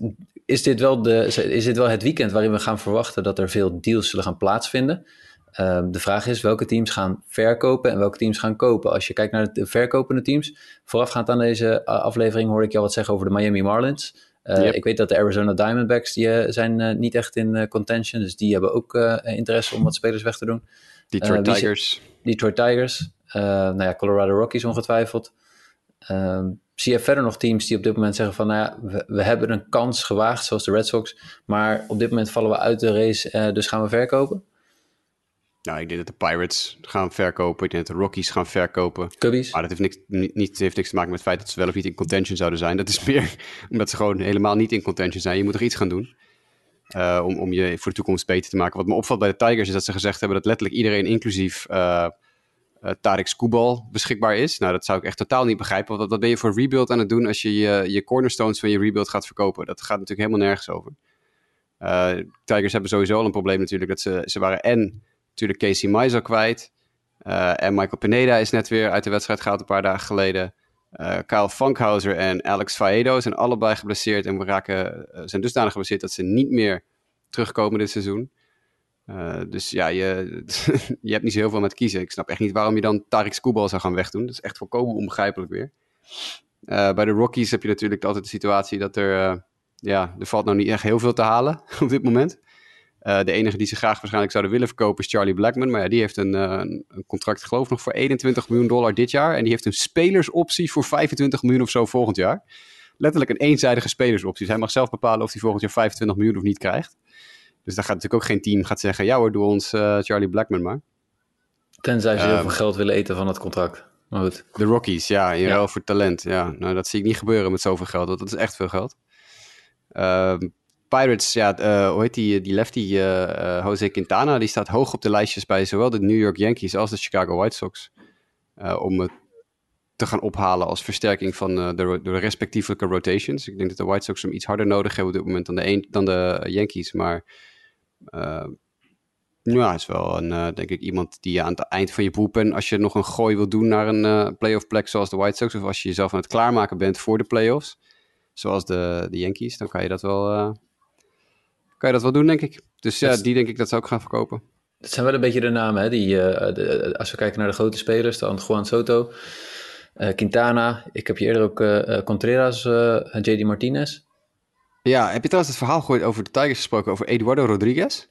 A: is dit, wel de, is dit wel het weekend waarin we gaan verwachten dat er veel deals zullen gaan plaatsvinden. Ehm, de vraag is welke teams gaan verkopen en welke teams gaan kopen. Als je kijkt naar de verkopende teams, voorafgaand aan deze aflevering hoorde ik jou wat zeggen over de Miami Marlins. Uh, Ik weet dat de Arizona Diamondbacks die, uh, zijn uh, niet echt in contention, dus die hebben ook interesse om wat spelers weg te doen.
B: Detroit Tigers.
A: Detroit Tigers. nou ja, Colorado Rockies ongetwijfeld. Ehm, zie je verder nog teams die op dit moment zeggen van, nou ja, we, we, hebben een kans gewaagd, zoals de Red Sox, maar op dit moment vallen we uit de race, dus gaan we verkopen?
B: Nou, ik denk dat de Pirates gaan verkopen. Ik denk dat de Rockies gaan verkopen.
A: Cubbies.
B: Maar dat heeft niks, niet, heeft niks te maken met het feit dat ze wel of niet in contention zouden zijn. Dat is meer omdat ze gewoon helemaal niet in contention zijn. Je moet er iets gaan doen. Uh, om, om je voor de toekomst beter te maken. Wat me opvalt bij de Tigers is dat ze gezegd hebben dat letterlijk iedereen, inclusief uh, uh, Tarek Skubal, beschikbaar is. Nou, dat zou ik echt totaal niet begrijpen. Want wat ben je voor rebuild aan het doen als je je, je cornerstones van je rebuild gaat verkopen? Dat gaat natuurlijk helemaal nergens over. Tigers hebben sowieso al een probleem natuurlijk. Dat ze, ze waren en natuurlijk Casey Mize kwijt. Uh, en Michael Pineda is net weer uit de wedstrijd gehaald een paar dagen geleden. Uh, Kyle en Alex Faedo zijn allebei geblesseerd en we raken, uh, zijn dusdanig geblesseerd dat ze niet meer terugkomen dit seizoen. dus ja, je, je hebt niet zo heel veel met kiezen. Ik snap echt niet waarom je dan Tarik Skubal zou gaan wegdoen. Dat is echt volkomen onbegrijpelijk weer. bij de Rockies heb je natuurlijk altijd de situatie dat er, ja, er valt nou niet echt heel veel te halen op dit moment. Uh, de enige die ze graag waarschijnlijk zouden willen verkopen is Charlie Blackman. Maar ja, die heeft een, uh, een contract, geloof ik, nog voor 21 miljoen dollar dit jaar. En die heeft een spelersoptie voor 25 miljoen of zo volgend jaar. Letterlijk een eenzijdige spelersoptie. Dus hij mag zelf bepalen of hij volgend jaar 25 miljoen of niet krijgt. Dus daar gaat natuurlijk ook geen team gaat zeggen: ja hoor, doe ons uh, Charlie Blackman maar.
A: Tenzij ze heel veel geld willen eten van het contract. Maar goed.
B: De Rockies, ja, in ruil voor talent. Ja, nou, dat zie ik niet gebeuren met zoveel geld. Want dat is echt veel geld. Ehm Pirates, ja, uh, hoe heet die, die lefty uh, Jose Quintana, die staat hoog op de lijstjes bij zowel de New York Yankees als de Chicago White Sox. om het te gaan ophalen als versterking van de, de respectievelijke rotations. Ik denk dat de White Sox hem iets harder nodig hebben op dit moment dan de, dan de Yankees. Maar ja, is wel een, denk ik iemand die je aan het eind van je boepen, als je nog een gooi wil doen naar een playoff plek zoals de White Sox, of als je jezelf aan het klaarmaken bent voor de playoffs, zoals de, de Yankees, dan kan je dat wel kan je dat wel doen, denk ik. Dus ja, die denk ik dat ze ook gaan verkopen.
A: Dat zijn wel een beetje de namen, hè? Die, uh, als we kijken naar de grote spelers, dan Juan Soto, uh, Quintana. Ik heb je eerder ook uh, Contreras, JD Martinez.
B: Ja, heb je trouwens het verhaal gehoord over de Tigers gesproken, over Eduardo Rodriguez?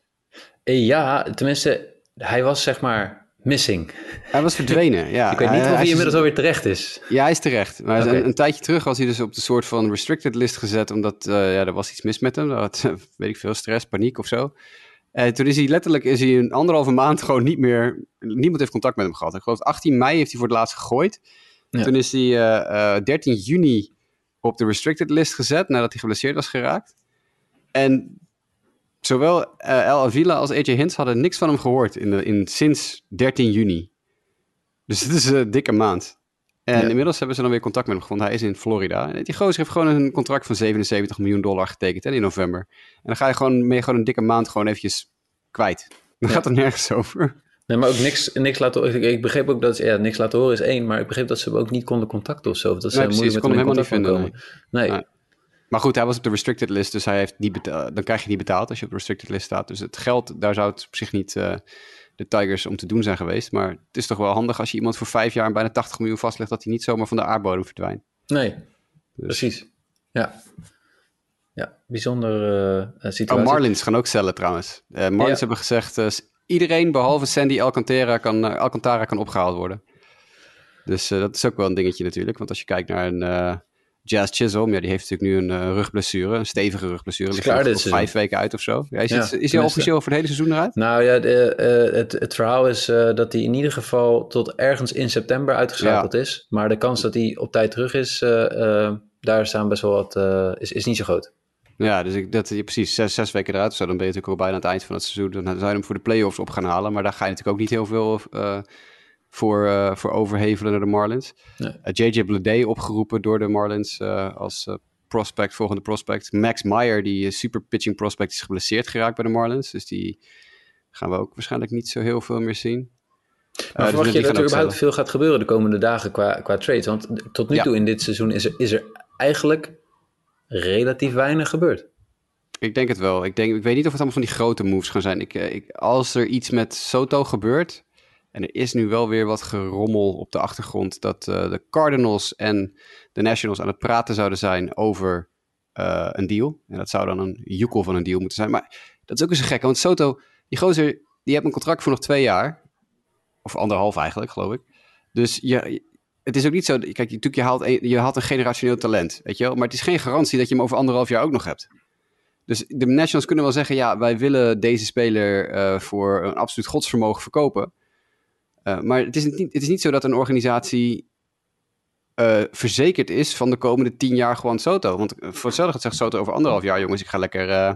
A: Ja, tenminste, hij was zeg maar missing.
B: Hij was verdwenen, ja.
A: Ik weet niet of hij, hij inmiddels alweer terecht is.
B: Ja, hij is terecht. Maar een, een, tijdje terug was hij dus op de soort van restricted list gezet, omdat uh, ja, er was iets mis met hem. Dat, weet ik veel, stress, paniek of zo. En toen is hij letterlijk is hij een anderhalve maand gewoon niet meer... Niemand heeft contact met hem gehad. Ik geloof 18 mei heeft hij voor het laatst gegooid.
A: Ja.
B: Toen is hij eh, eh, 13 juni op de restricted list gezet nadat hij geblesseerd was geraakt. En zowel eh, El Avila als AJ Hints hadden niks van hem gehoord in de, in, sinds 13 juni. Dus het is een dikke maand. En
A: Ja.
B: inmiddels hebben ze dan weer contact met hem gevonden. Hij is in Florida. En die gozer heeft gewoon een contract van 77 miljoen dollar getekend in november. En dan ga je gewoon mee gewoon een dikke maand gewoon eventjes kwijt. Dan
A: Ja.
B: gaat het nergens over.
A: Nee, maar ook niks, niks laten horen. Ik, ik begreep ook dat ze, ja, niks laten horen is één, maar ik begreep dat ze ook niet konden contacten of zo. Dat ze
B: Nee, precies, ze konden helemaal niet
A: komen. Nee.
B: Maar goed, hij was op de restricted list, dus hij heeft niet beta- dan krijg je niet betaald als je op de restricted list staat. Dus het geld, daar zou het op zich niet eh, de Tigers om te doen zijn geweest. Maar het is toch wel handig als je iemand voor vijf jaar en bijna 80 miljoen vastlegt, dat hij niet zomaar van de aardbodem verdwijnt.
A: nee,
B: Dus-
A: precies. Ja. Ja, bijzonder eh, eh,
B: Oh,
A: situatie.
B: Marlins gaan ook cellen trouwens. Marlins
A: Ja.
B: hebben gezegd, iedereen behalve Sandy Alcantara kan, Alcantara kan opgehaald worden. Dus dat is ook wel een dingetje natuurlijk. Want als je kijkt naar een Jazz Chisholm, ja, die heeft natuurlijk nu een eh, rugblessure, een stevige rugblessure.
A: Is
B: Ligt
A: klaar dit
B: vijf weken uit of zo. Ja, is
A: Ja,
B: het, is hij officieel voor het hele seizoen eruit?
A: Nou ja, de, eh, het, het verhaal is eh, dat hij in ieder geval tot ergens in september uitgeschakeld is. Maar de kans dat hij op tijd terug is, daar staan best wel wat, is, is niet zo groot.
B: Ja, dus ik, dat, ja, precies, zes, zes weken eruit of zo. Dan ben je natuurlijk al bijna aan het eind van het seizoen. Dan zou je hem voor de play-offs op gaan halen. Maar daar ga je natuurlijk ook niet heel veel voor, eh, voor overhevelen naar de Marlins.
A: Nee.
B: Eh, JJ Bleday opgeroepen door de Marlins eh, als prospect, volgende prospect. Max Meyer, die super pitching prospect, is geblesseerd geraakt bij de Marlins. Dus die gaan we ook waarschijnlijk niet zo heel veel meer zien.
A: Maar
B: dus
A: verwacht
B: die
A: je dat er überhaupt veel gaat gebeuren de komende dagen qua, qua trades? Want tot nu
B: Ja.
A: toe in dit seizoen is er, is er eigenlijk relatief weinig gebeurd.
B: Ik denk het wel. Ik, denk, ik weet niet of het allemaal van die grote moves gaan zijn. Ik, ik, als er iets met Soto gebeurt, en er is nu wel weer wat gerommel op de achtergrond, dat eh, de Cardinals en de Nationals aan het praten zouden zijn over eh, een deal. En dat zou dan een joekel van een deal moeten zijn. Maar dat is ook eens een gekke, want Soto, die gozer, die heeft een contract voor nog twee jaar. Of anderhalf eigenlijk, geloof ik. Dus je, het is ook niet zo, kijk, je, natuurlijk, je haalt, een, je haalt een generationeel talent, weet je wel. Maar het is geen garantie dat je hem over anderhalf jaar ook nog hebt. Dus de Nationals kunnen wel zeggen, ja, wij willen deze speler eh, voor een absoluut godsvermogen verkopen. Eh, maar het is, niet, het is niet zo dat een organisatie eh, verzekerd is van de komende tien jaar gewoon Soto. Want voor hetzelfde zegt Soto over anderhalf jaar, jongens, ik ga lekker eh,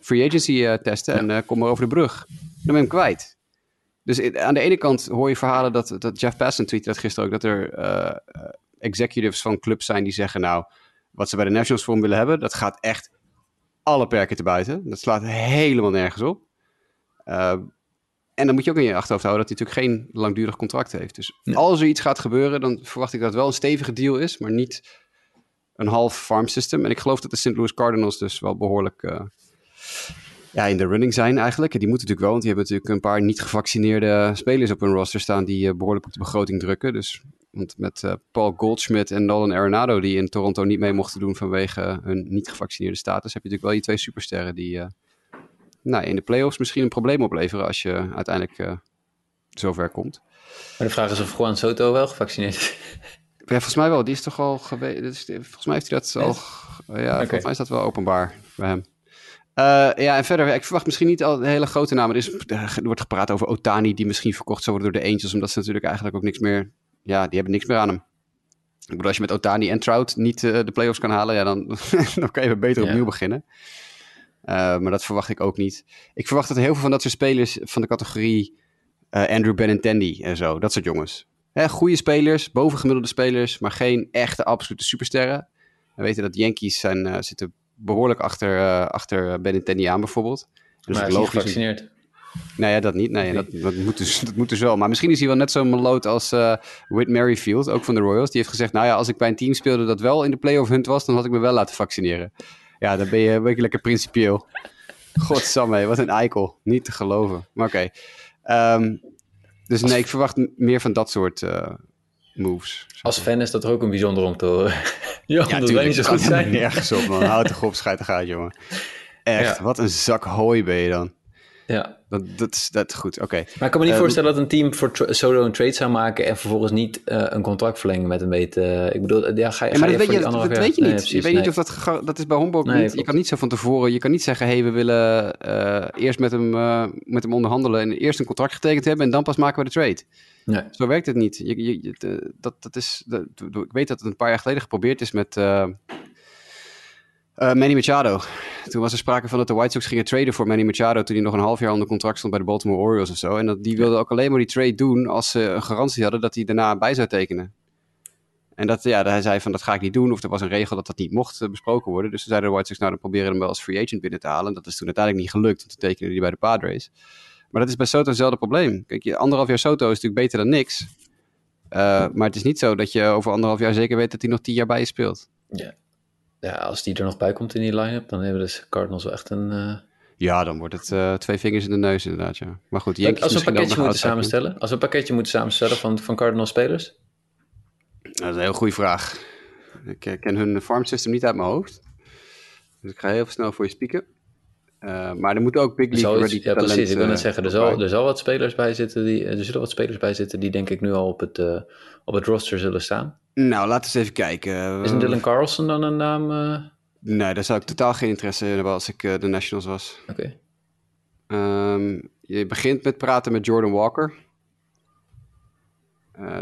B: free agency eh, testen en eh, kom maar over de brug. Dan ben je hem kwijt. Dus aan de ene kant hoor je verhalen dat, dat Jeff Passan tweette dat gisteren ook, dat er eh, eh, executives van clubs zijn die zeggen, nou, wat ze bij de Nationals voor willen hebben, dat gaat echt alle perken te buiten. Dat slaat helemaal nergens op. Uh, en dan moet je ook in je achterhoofd houden dat hij natuurlijk geen langdurig contract heeft. Dus
A: Nee.
B: als er iets gaat gebeuren, dan verwacht ik dat het wel een stevige deal is, maar niet een half farm system. En ik geloof dat de St. Louis Cardinals dus wel behoorlijk uh, ja, in de running zijn eigenlijk. En die moeten natuurlijk wel, want die hebben natuurlijk een paar niet gevaccineerde spelers op hun roster staan die uh, behoorlijk op de begroting drukken. Dus want met uh, Paul Goldschmidt en Nolan Arenado, die in Toronto niet mee mochten doen vanwege hun niet gevaccineerde status, heb je natuurlijk wel je twee supersterren die nou, in de playoffs misschien een probleem opleveren als je uiteindelijk uh, zover komt.
A: Maar de vraag is of Juan Soto wel gevaccineerd is.
B: Ja, volgens mij wel. Die is toch al geweest. Volgens mij heeft hij dat al. Ja, okay. volgens mij is dat wel openbaar bij hem. Uh, ja, en verder, ik verwacht misschien niet al een hele grote namen. Er, is, er wordt gepraat over Otani, die misschien verkocht zou worden door de Angels, omdat ze natuurlijk eigenlijk ook niks meer ja, die hebben niks meer aan hem. Ik bedoel, als je met Otani en Trout niet uh, de playoffs kan halen, ja, dan, dan kan je beter ja. opnieuw beginnen. Uh, maar dat verwacht ik ook niet. Ik verwacht dat heel veel van dat soort spelers van de categorie uh, Andrew Benintendi en zo, dat soort jongens. Hè, goede spelers, bovengemiddelde spelers, maar geen echte absolute supersterren. We weten dat Yankees zijn, zitten behoorlijk achter, achter Benintendi aan bijvoorbeeld.
A: Dus maar hij is niet gevaccineerd.
B: Nee, ja, dat niet. Nee, dat, dat, moet dus, dat moet dus wel. Maar misschien is hij wel net zo'n meloot als uh, Whit Merrifield, ook van de Royals. Die heeft gezegd, nou ja, als ik bij een team speelde dat wel in de playoff hunt was, dan had ik me wel laten vaccineren. Ja, dan ben je, ben je lekker principieel. Godsamme, wat een eikel. Niet te geloven. Maar oké. Okay. Um, dus nee, ik verwacht meer van dat soort uh, moves.
A: Als fan is dat ook een bijzonder om te horen. ja,
B: ja
A: dat niet zo goed zijn.
B: nergens op, man. Houd toch op, schijt uit, jongen. Echt, ja. wat een zak hooi ben je dan.
A: Ja.
B: Dat, dat is dat, goed, oké.
A: Maar ik kan me niet
B: Ehm,
A: voorstellen dat een team voor solo een trade zou maken en vervolgens niet eh, een contract verlengen met een beetje. ik bedoel, eh, ja, ga,
B: Ja, maar
A: je
B: dat weet je, dat, dat weet je
A: Nee,
B: niet.
A: precies,
B: je weet
A: nee.
B: niet of dat... Dat is bij Homburg
A: Nee,
B: niet. Je kan niet zo van tevoren... Je kan niet zeggen, hé, hey, we willen eh, eerst met hem, eh, met hem onderhandelen... en eerst een contract getekend hebben... en dan pas maken we de trade.
A: Nee.
B: Zo werkt het niet. Je, je, dat, dat is, dat- ik weet dat het een paar jaar geleden geprobeerd is met eh eh, Manny Machado. Toen was er sprake van dat de White Sox gingen traden voor Manny Machado... toen hij nog een half jaar onder contract stond bij de Baltimore Orioles of zo. En dat, die wilden ook alleen maar die trade doen als ze een garantie hadden... dat hij daarna bij zou tekenen. En dat, ja, hij zei van dat ga ik niet doen. Of er was een regel dat dat niet mocht eh, besproken worden. Dus toen zeiden de White Sox, nou dan proberen we hem wel als free agent binnen te halen. En dat is toen uiteindelijk niet gelukt. Toen tekende hij bij de Padres. Maar dat is bij Soto hetzelfde probleem. Kijk, je, anderhalf jaar Soto is natuurlijk beter dan niks. Uh, maar het is niet zo dat je over anderhalf jaar zeker weet dat hij nog tien jaar bij je speelt.
A: Ja. Ja, als die er nog bij komt in die line-up, dan hebben de Cardinals wel echt een... Uh...
B: Ja, dan wordt het uh, twee vingers in de neus inderdaad, ja. Maar goed,
A: Yankees Als we een pakketje moeten samenstellen, als we een pakketje moeten samenstellen van, van Cardinals spelers?
B: Dat is een heel goede vraag. Ik uh, ken hun farm system niet uit mijn hoofd. Dus ik ga heel snel voor je spieken. Uh, maar er moet ook big league ready
A: Ja, precies. Ik wil net zeggen, er zal, er zal wat spelers bij zitten. Die, er zullen wat spelers bij zitten die denk ik nu al op het, uh, op het roster zullen staan.
B: Nou, laten we eens even kijken.
A: Is een Dylan Carlson dan een naam? Uh...
B: Nee, daar zou ik totaal geen interesse in hebben als ik de Nationals was.
A: Oké.
B: Okay. Um, je begint met praten met Jordan Walker.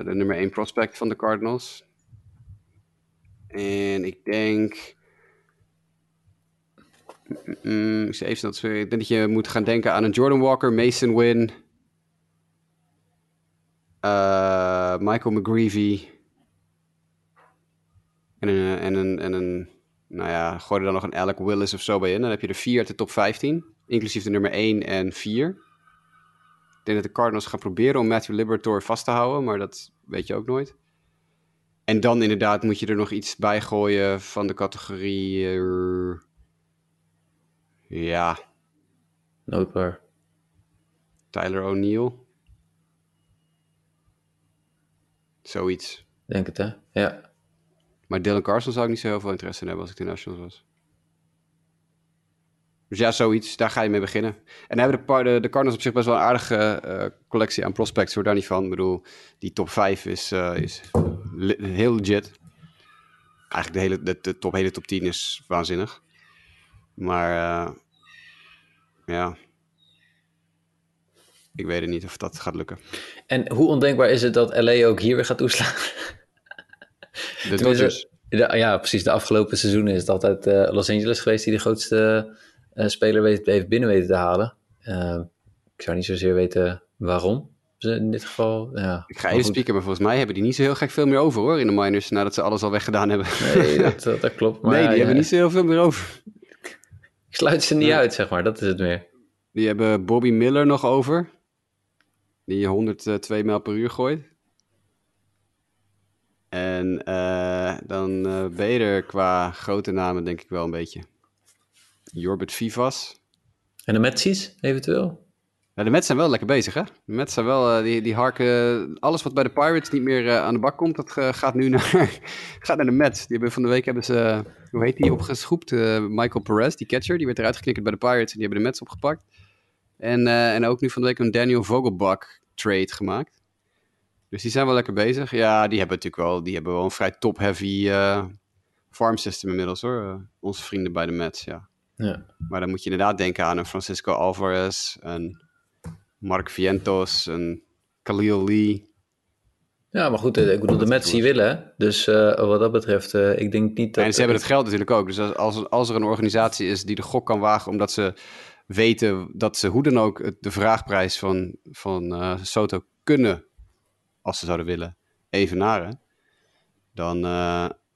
B: De nummer 1 prospect van de Cardinals. En ik denk... Mm, ik, ik denk dat je moet gaan denken aan een Jordan Walker, Mason Wynn, uh, Michael McGreevy en een, en, een, en een, nou ja, gooi er dan nog een Alec Willis of zo bij in. Dan heb je er vier uit de top 15, inclusief de nummer 1 en 4. Ik denk dat de Cardinals gaan proberen om Matthew Libertor vast te houden, maar dat weet je ook nooit. En dan inderdaad moet je er nog iets bij gooien van de categorie... Uh, ja.
A: Noodbaar.
B: Tyler O'Neill. Zoiets.
A: Denk het, hè? Ja.
B: Maar Dylan Carson zou ik niet zo heel veel interesse in hebben als ik de Nationals was. Dus ja, zoiets. Daar ga je mee beginnen. En dan hebben de, de, de Cardinals op zich best wel een aardige uh, collectie aan prospects. Hoor daar niet van. Ik bedoel, die top 5 is, uh, is le heel legit. Eigenlijk de hele de, de top, hele top 10 is waanzinnig. Maar uh, ja, ik weet het niet of dat gaat lukken.
A: En hoe ondenkbaar is het dat LA ook hier weer gaat toeslaan?
B: De Dodgers.
A: De, ja, precies. De afgelopen seizoenen is het altijd uh, Los Angeles geweest die de grootste uh, speler weet, heeft binnen weten te halen. Uh, ik zou niet zozeer weten waarom. In dit geval, ja.
B: Ik ga even spieken, maar volgens mij hebben die niet zo heel gek veel meer over hoor in de minors nadat ze alles al weggedaan hebben.
A: Nee, dat, dat, dat klopt. Maar
B: nee, die
A: ja,
B: hebben
A: ja.
B: niet zo heel veel meer over.
A: Ik sluit ze niet ja. uit, zeg maar. Dat is het meer.
B: Die hebben Bobby Miller nog over. Die 102 mijl per uur gooit. En uh, dan uh, qua grote namen denk ik wel een beetje. Jorbert Vivas.
A: En de Metsies eventueel?
B: Ja, de Mets zijn wel lekker bezig, hè? De Mets zijn wel, uh, die, die harken... Alles wat bij de Pirates niet meer aan de bak komt, dat gaat nu naar, gaat naar de Mets. Die hebben van de week hebben ze, hoe heet die, opgeschroept? Michael Perez, die catcher, die werd eruit geknikkerd bij de Pirates en die hebben de Mets opgepakt. En, en ook nu van de week een Daniel Vogelbach trade gemaakt. Dus die zijn wel lekker bezig. Ja, die hebben natuurlijk wel, die hebben wel een vrij top-heavy farm system inmiddels hoor. Onze vrienden bij de Mets, ja.
A: ja.
B: Maar dan moet je inderdaad denken aan een Francisco Alvarez, een Mark Vientos, een Khalil Lee.
A: Ja, maar goed, ik bedoel, de Mets die willen. Dus uh, wat dat betreft, ik denk niet dat...
B: En ze hebben het geld natuurlijk ook. Dus als, als, er een organisatie is die de gok kan wagen omdat ze weten dat ze hoe dan ook de vraagprijs van, van Soto kunnen als ze zouden willen, evenaren. Dan,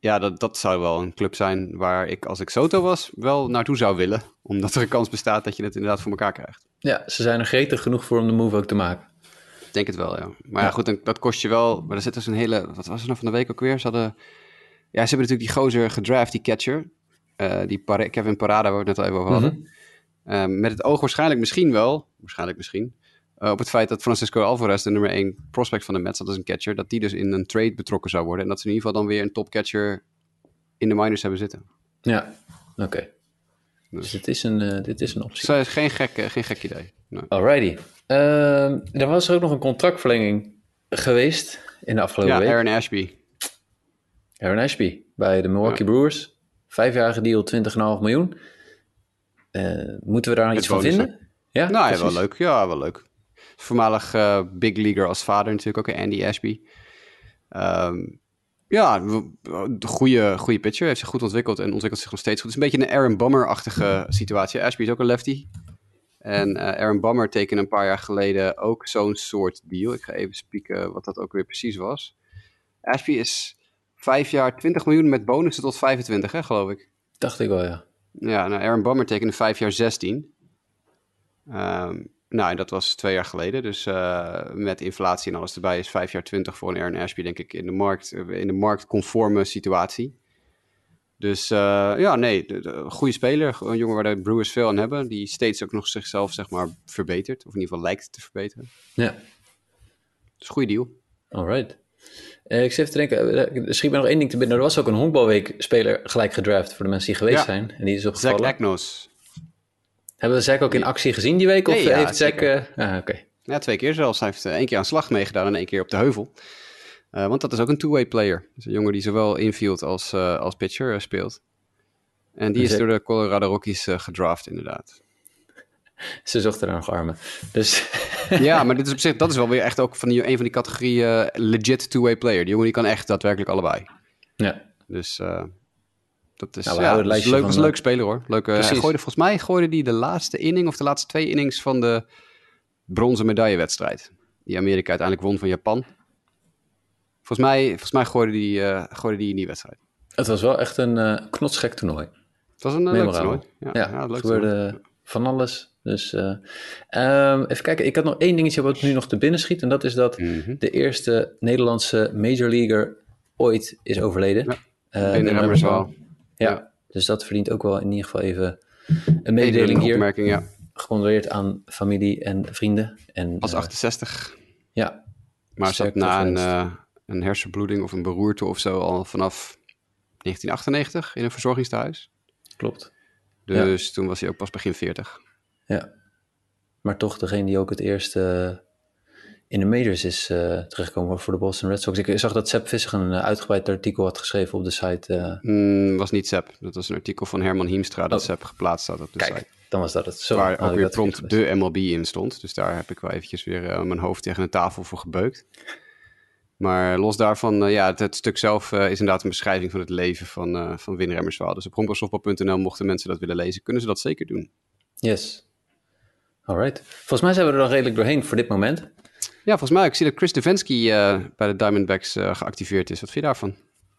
B: ja, dat, dat zou wel een club zijn waar ik, als ik Soto was, wel naartoe zou willen. Omdat er een kans bestaat dat je het inderdaad voor elkaar krijgt.
A: Ja, ze zijn er gretig genoeg voor om de move ook te maken.
B: Ik denk het wel, ja. Maar ja, ja goed, dan, dat kost je wel... Maar er zit dus een hele... Wat was er nou van de week ook weer? Ze hadden... Ja, ze hebben natuurlijk die gozer gedraft, die catcher. Uh, die Kevin Parada, waar we het net al even over hadden. Mm -hmm. uh, met het oog waarschijnlijk misschien wel... Waarschijnlijk misschien... Uh, op het feit dat Francisco Alvarez, de nummer 1 prospect van de Mets, dat is een catcher, dat die dus in een trade betrokken zou worden. En dat ze in ieder geval dan weer een topcatcher in de minors hebben zitten.
A: Ja, oké. Okay. Dus, dus dit is, een, uh, dit is een optie.
B: Dat is geen gek, geen gek idee. Nee.
A: Alrighty. Ehm, er was ook nog een contractverlenging geweest in de afgelopen
B: Ja,
A: week.
B: Aaron Ashby.
A: Aaron Ashby bij de Milwaukee Brewers. Vijfjarige deal, 20,5 miljoen. Eh, moeten we daar iets van vinden? Ja,
B: Nou, ja, wel leuk. Ja, wel leuk. Voormalig eh, big leaguer als vader natuurlijk ook, Andy Ashby. Ehm, ja, de goede, goede pitcher. Heeft zich goed ontwikkeld en ontwikkelt zich nog steeds goed. Het is een beetje een Aaron Bummer-achtige situatie. Ashby is ook een lefty. En eh, Aaron Bummer tekende een paar jaar geleden ook zo'n soort deal. Ik ga even spieken wat dat ook weer precies was. Ashby is vijf jaar 20 miljoen met bonussen tot 25, hè, geloof ik.
A: Dacht ik wel, ja.
B: Ja, nou, Aaron Bummer tekende vijf jaar 16. Ehm, nou, en dat was twee jaar geleden. Dus eh, met inflatie en alles erbij is vijf jaar 20 voor een Aaron Ashby, denk ik, in de, markt, eh, in de marktconforme situatie. Dus eh, ja, nee, de, de- goede speler. Een jongen waar de Brewers veel aan hebben. Die steeds ook nog zichzelf, zeg maar, verbetert. Of in ieder geval lijkt te verbeteren.
A: Ja,
B: Dus goede deal.
A: alright. Eh, ik zit te denken, schiet me nog één ding te binnen. Er was ook een honkbalweek-speler gelijk gedraft voor de mensen die geweest
B: Ja.
A: zijn. En die is
B: Zach
A: opgevallen.
B: Agnos.
A: Hebben we Zack ook in actie gezien die week? Of
B: Nee, ja,
A: heeft Zack... ah, oké.
B: Ja, twee keer zelfs. Hij heeft eh, één keer aan slag meegedaan en één keer op de heuvel. Eh, want dat is ook een two-way player. Dus een jongen die zowel infield als, als pitcher speelt. En die is door de Colorado Rockies gedraft, inderdaad.
A: Ze zochten daar nog armen. Dus
B: ja, maar dit is op zich, dat is wel weer echt ook van die, een van die categorieën legit two-way player. Die jongen die kan echt daadwerkelijk allebei.
A: ja,
B: Dus dat is,
A: Nou,
B: ja,
A: het
B: dat is leuk,
A: van,
B: was een
A: eh,
B: leuk speler hoor. Leuk, eh, hij gooide, volgens mij gooide hij de laatste inning of de laatste twee innings van de bronzen medaillewedstrijd. Die Amerika uiteindelijk won van Japan. Volgens mij, volgens mij gooide hij eh, gooide die in die wedstrijd.
A: het was wel echt een eh knotsgek toernooi.
B: Het was een eh, leuk toernooi. Ja,
A: Ja,
B: ja, leuk
A: gebeurde
B: toernooi.
A: van alles. Dus eh, ehm, even kijken, ik had nog één dingetje wat nu nog te binnen schiet. En dat is dat
B: Mhm.
A: de eerste Nederlandse major leaguer ooit is overleden.
B: Ja,
A: Eh,
B: Binnen
A: Wim Remmerswaal. Ja, dus dat verdient ook wel in ieder geval even een mededeling
B: een
A: hier.
B: opmerking, ja.
A: Gecondoleerd aan familie en vrienden. En, eh,
B: 68,
A: ja,
B: maar zat na een, eh, een hersenbloeding of een beroerte of zo al vanaf 1998 in een verzorgingstehuis.
A: klopt.
B: Dus toen was hij ook pas begin 40.
A: Ja. Maar toch degene die ook het eerst eh, in de majors is eh terechtgekomen voor de Boston Red Sox. Ik zag dat Sepp Visser een eh, uitgebreid artikel had geschreven op de site.
B: Mm, was niet Sepp. Dat was een artikel van Herman Hiemstra dat
A: Oh.
B: Sepp geplaatst had op de
A: kijk,
B: site.
A: dan was dat het. Zo
B: waar ook weer prompt de MLB in stond. Dus daar heb ik wel eventjes weer mijn hoofd tegen een tafel voor gebeukt. Maar los daarvan, ja, het, het stuk zelf is inderdaad een beschrijving van het leven van, van Remmerswaal. Dus op honkbalsoftbal.nl mochten mensen dat willen lezen, kunnen ze dat zeker doen.
A: Yes. Alright. Volgens mij zijn we er dan redelijk doorheen voor dit moment.
B: Ja, volgens mij, ik zie dat Chris Devensky eh, bij de Diamondbacks eh, geactiveerd is. Wat vind je daarvan?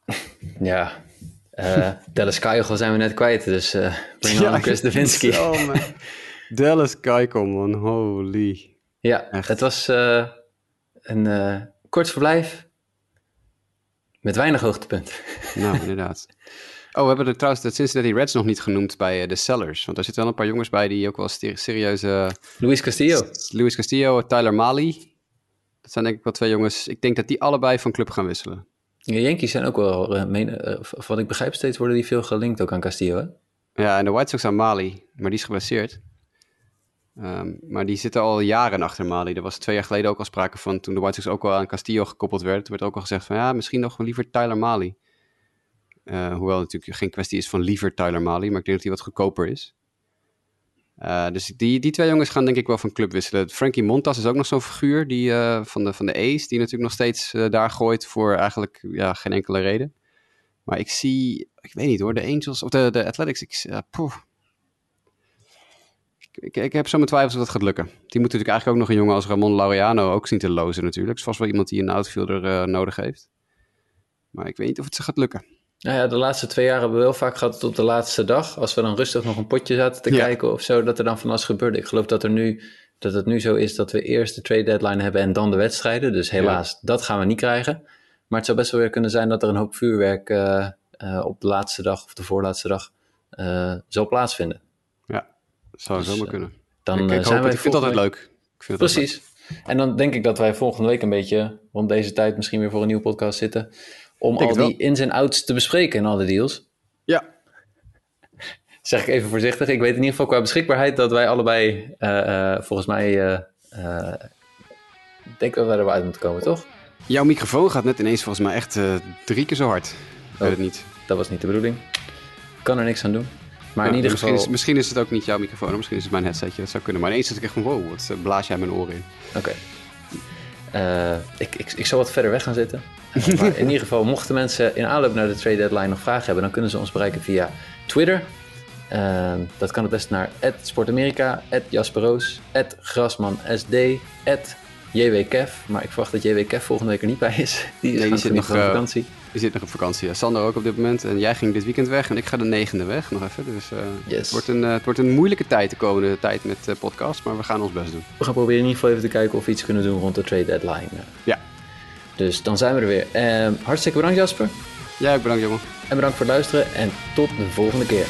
A: Ja. eh Dallas Keuchel zijn we net kwijt, dus eh bring on Chris Devinsky.
B: Oh man. Dallas Keuchel, man. Holy.
A: Ja,
B: Echt.
A: het was een kort verblijf met weinig hoogtepunten.
B: Nou, inderdaad. Oh, we hebben er trouwens de Cincinnati Reds nog niet genoemd bij eh, de Sellers. Want daar zitten wel een paar jongens bij die ook wel serieuze...
A: Luis Castillo.
B: Luis Castillo, Tyler Mali. Dat zijn denk ik wel twee jongens. Ik denk dat die allebei van club gaan wisselen.
A: De Yankees zijn ook wel, eh, meen, eh, v- wat ik begrijp steeds, worden die veel gelinkt ook aan Castillo. Hè?
B: Ja, en de White Sox aan Mali. Maar die is geblesseerd. Ehm, maar die zitten al jaren achter Mali. Er was twee jaar geleden ook al sprake van... toen de White Sox ook al aan Castillo gekoppeld werd... toen werd ook al gezegd van... ja, misschien nog liever Tyler Mali. Eh, hoewel het natuurlijk geen kwestie is van liever Tyler Mali... maar ik denk dat hij wat goedkoper is. Eh, dus die, die twee jongens gaan denk ik wel van club wisselen. Frankie Montas is ook nog zo'n figuur die, eh, van, de, van de A's... die natuurlijk nog steeds daar gooit voor eigenlijk ja, geen enkele reden. Maar ik zie... ik weet niet hoor, de Angels of de, de Athletics... Ik. Ik, ik, heb zo mijn twijfels of dat gaat lukken. Die moet natuurlijk eigenlijk ook nog een jongen als Ramon Laureano ook zien te lozen natuurlijk. Het is vast wel iemand die een outfielder nodig heeft. Maar ik weet niet of het ze gaat lukken.
A: Nou ja, de laatste twee jaar hebben we wel vaak gehad tot de laatste dag. Als we dan rustig nog een potje zaten te
B: Ja.
A: kijken of zo, dat er dan van alles gebeurde. Ik geloof dat, er nu, dat het nu zo is dat we eerst de trade deadline hebben en dan de wedstrijden. Dus helaas, dat gaan we niet krijgen. Maar het zou best wel weer kunnen zijn dat er een hoop vuurwerk eh, eh, op de laatste dag of de voorlaatste dag eh, zal plaatsvinden.
B: Dat zou
A: Dus,
B: zomaar kunnen.
A: Dan
B: ik, ik,
A: zijn wij
B: ik vind het altijd leuk. Ik vind het
A: Precies. En dan denk ik dat wij volgende week een beetje rond deze tijd misschien weer voor een nieuwe podcast zitten. Om al die ins en outs te bespreken en alle deals.
B: Ja,
A: zeg ik even voorzichtig. Ik weet in ieder geval qua beschikbaarheid dat wij allebei, uh, volgens mij, uh, denk dat we er wel uit moeten komen, toch?
B: Jouw microfoon gaat net ineens volgens mij echt drie keer zo hard. Ik weet het niet.
A: Dat was niet de bedoeling. Ik kan er niks aan doen. Maar
B: Ja,
A: in ieder
B: misschien,
A: geval...
B: is, misschien is het ook niet jouw microfoon, misschien is het mijn headsetje. Dat zou kunnen. Maar ineens zit ik echt van, wow, wat eh, blaas jij mijn oren in.
A: Oké. Eh, ik, ik, ik zal wat verder weg gaan zitten. Eh, maar in ieder geval, mochten mensen in aanloop naar de trade deadline nog vragen hebben, dan kunnen ze ons bereiken via Twitter. Eh, dat kan het best naar @sportamerika, @jasperoos, @grasmansd, @jwkev. Maar ik verwacht dat JWKev volgende week er niet bij is. Die,
B: die
A: gaat
B: zit nog, eh,
A: vakantie.
B: Je zit nog op vakantie. Ja, Sander ook op dit moment. En jij ging dit weekend weg en ik ga de negende weg nog even. Dus eh,
A: Yes.
B: het, wordt een, eh, het wordt een moeilijke tijd de komende tijd met eh podcast. Maar we gaan ons best doen.
A: We gaan proberen in ieder geval even te kijken of we iets kunnen doen rond de trade deadline.
B: Ja.
A: Dus dan zijn we er weer. Eh, hartstikke bedankt Jasper.
B: Jij ook bedankt jongen.
A: En bedankt voor het luisteren en tot de volgende keer.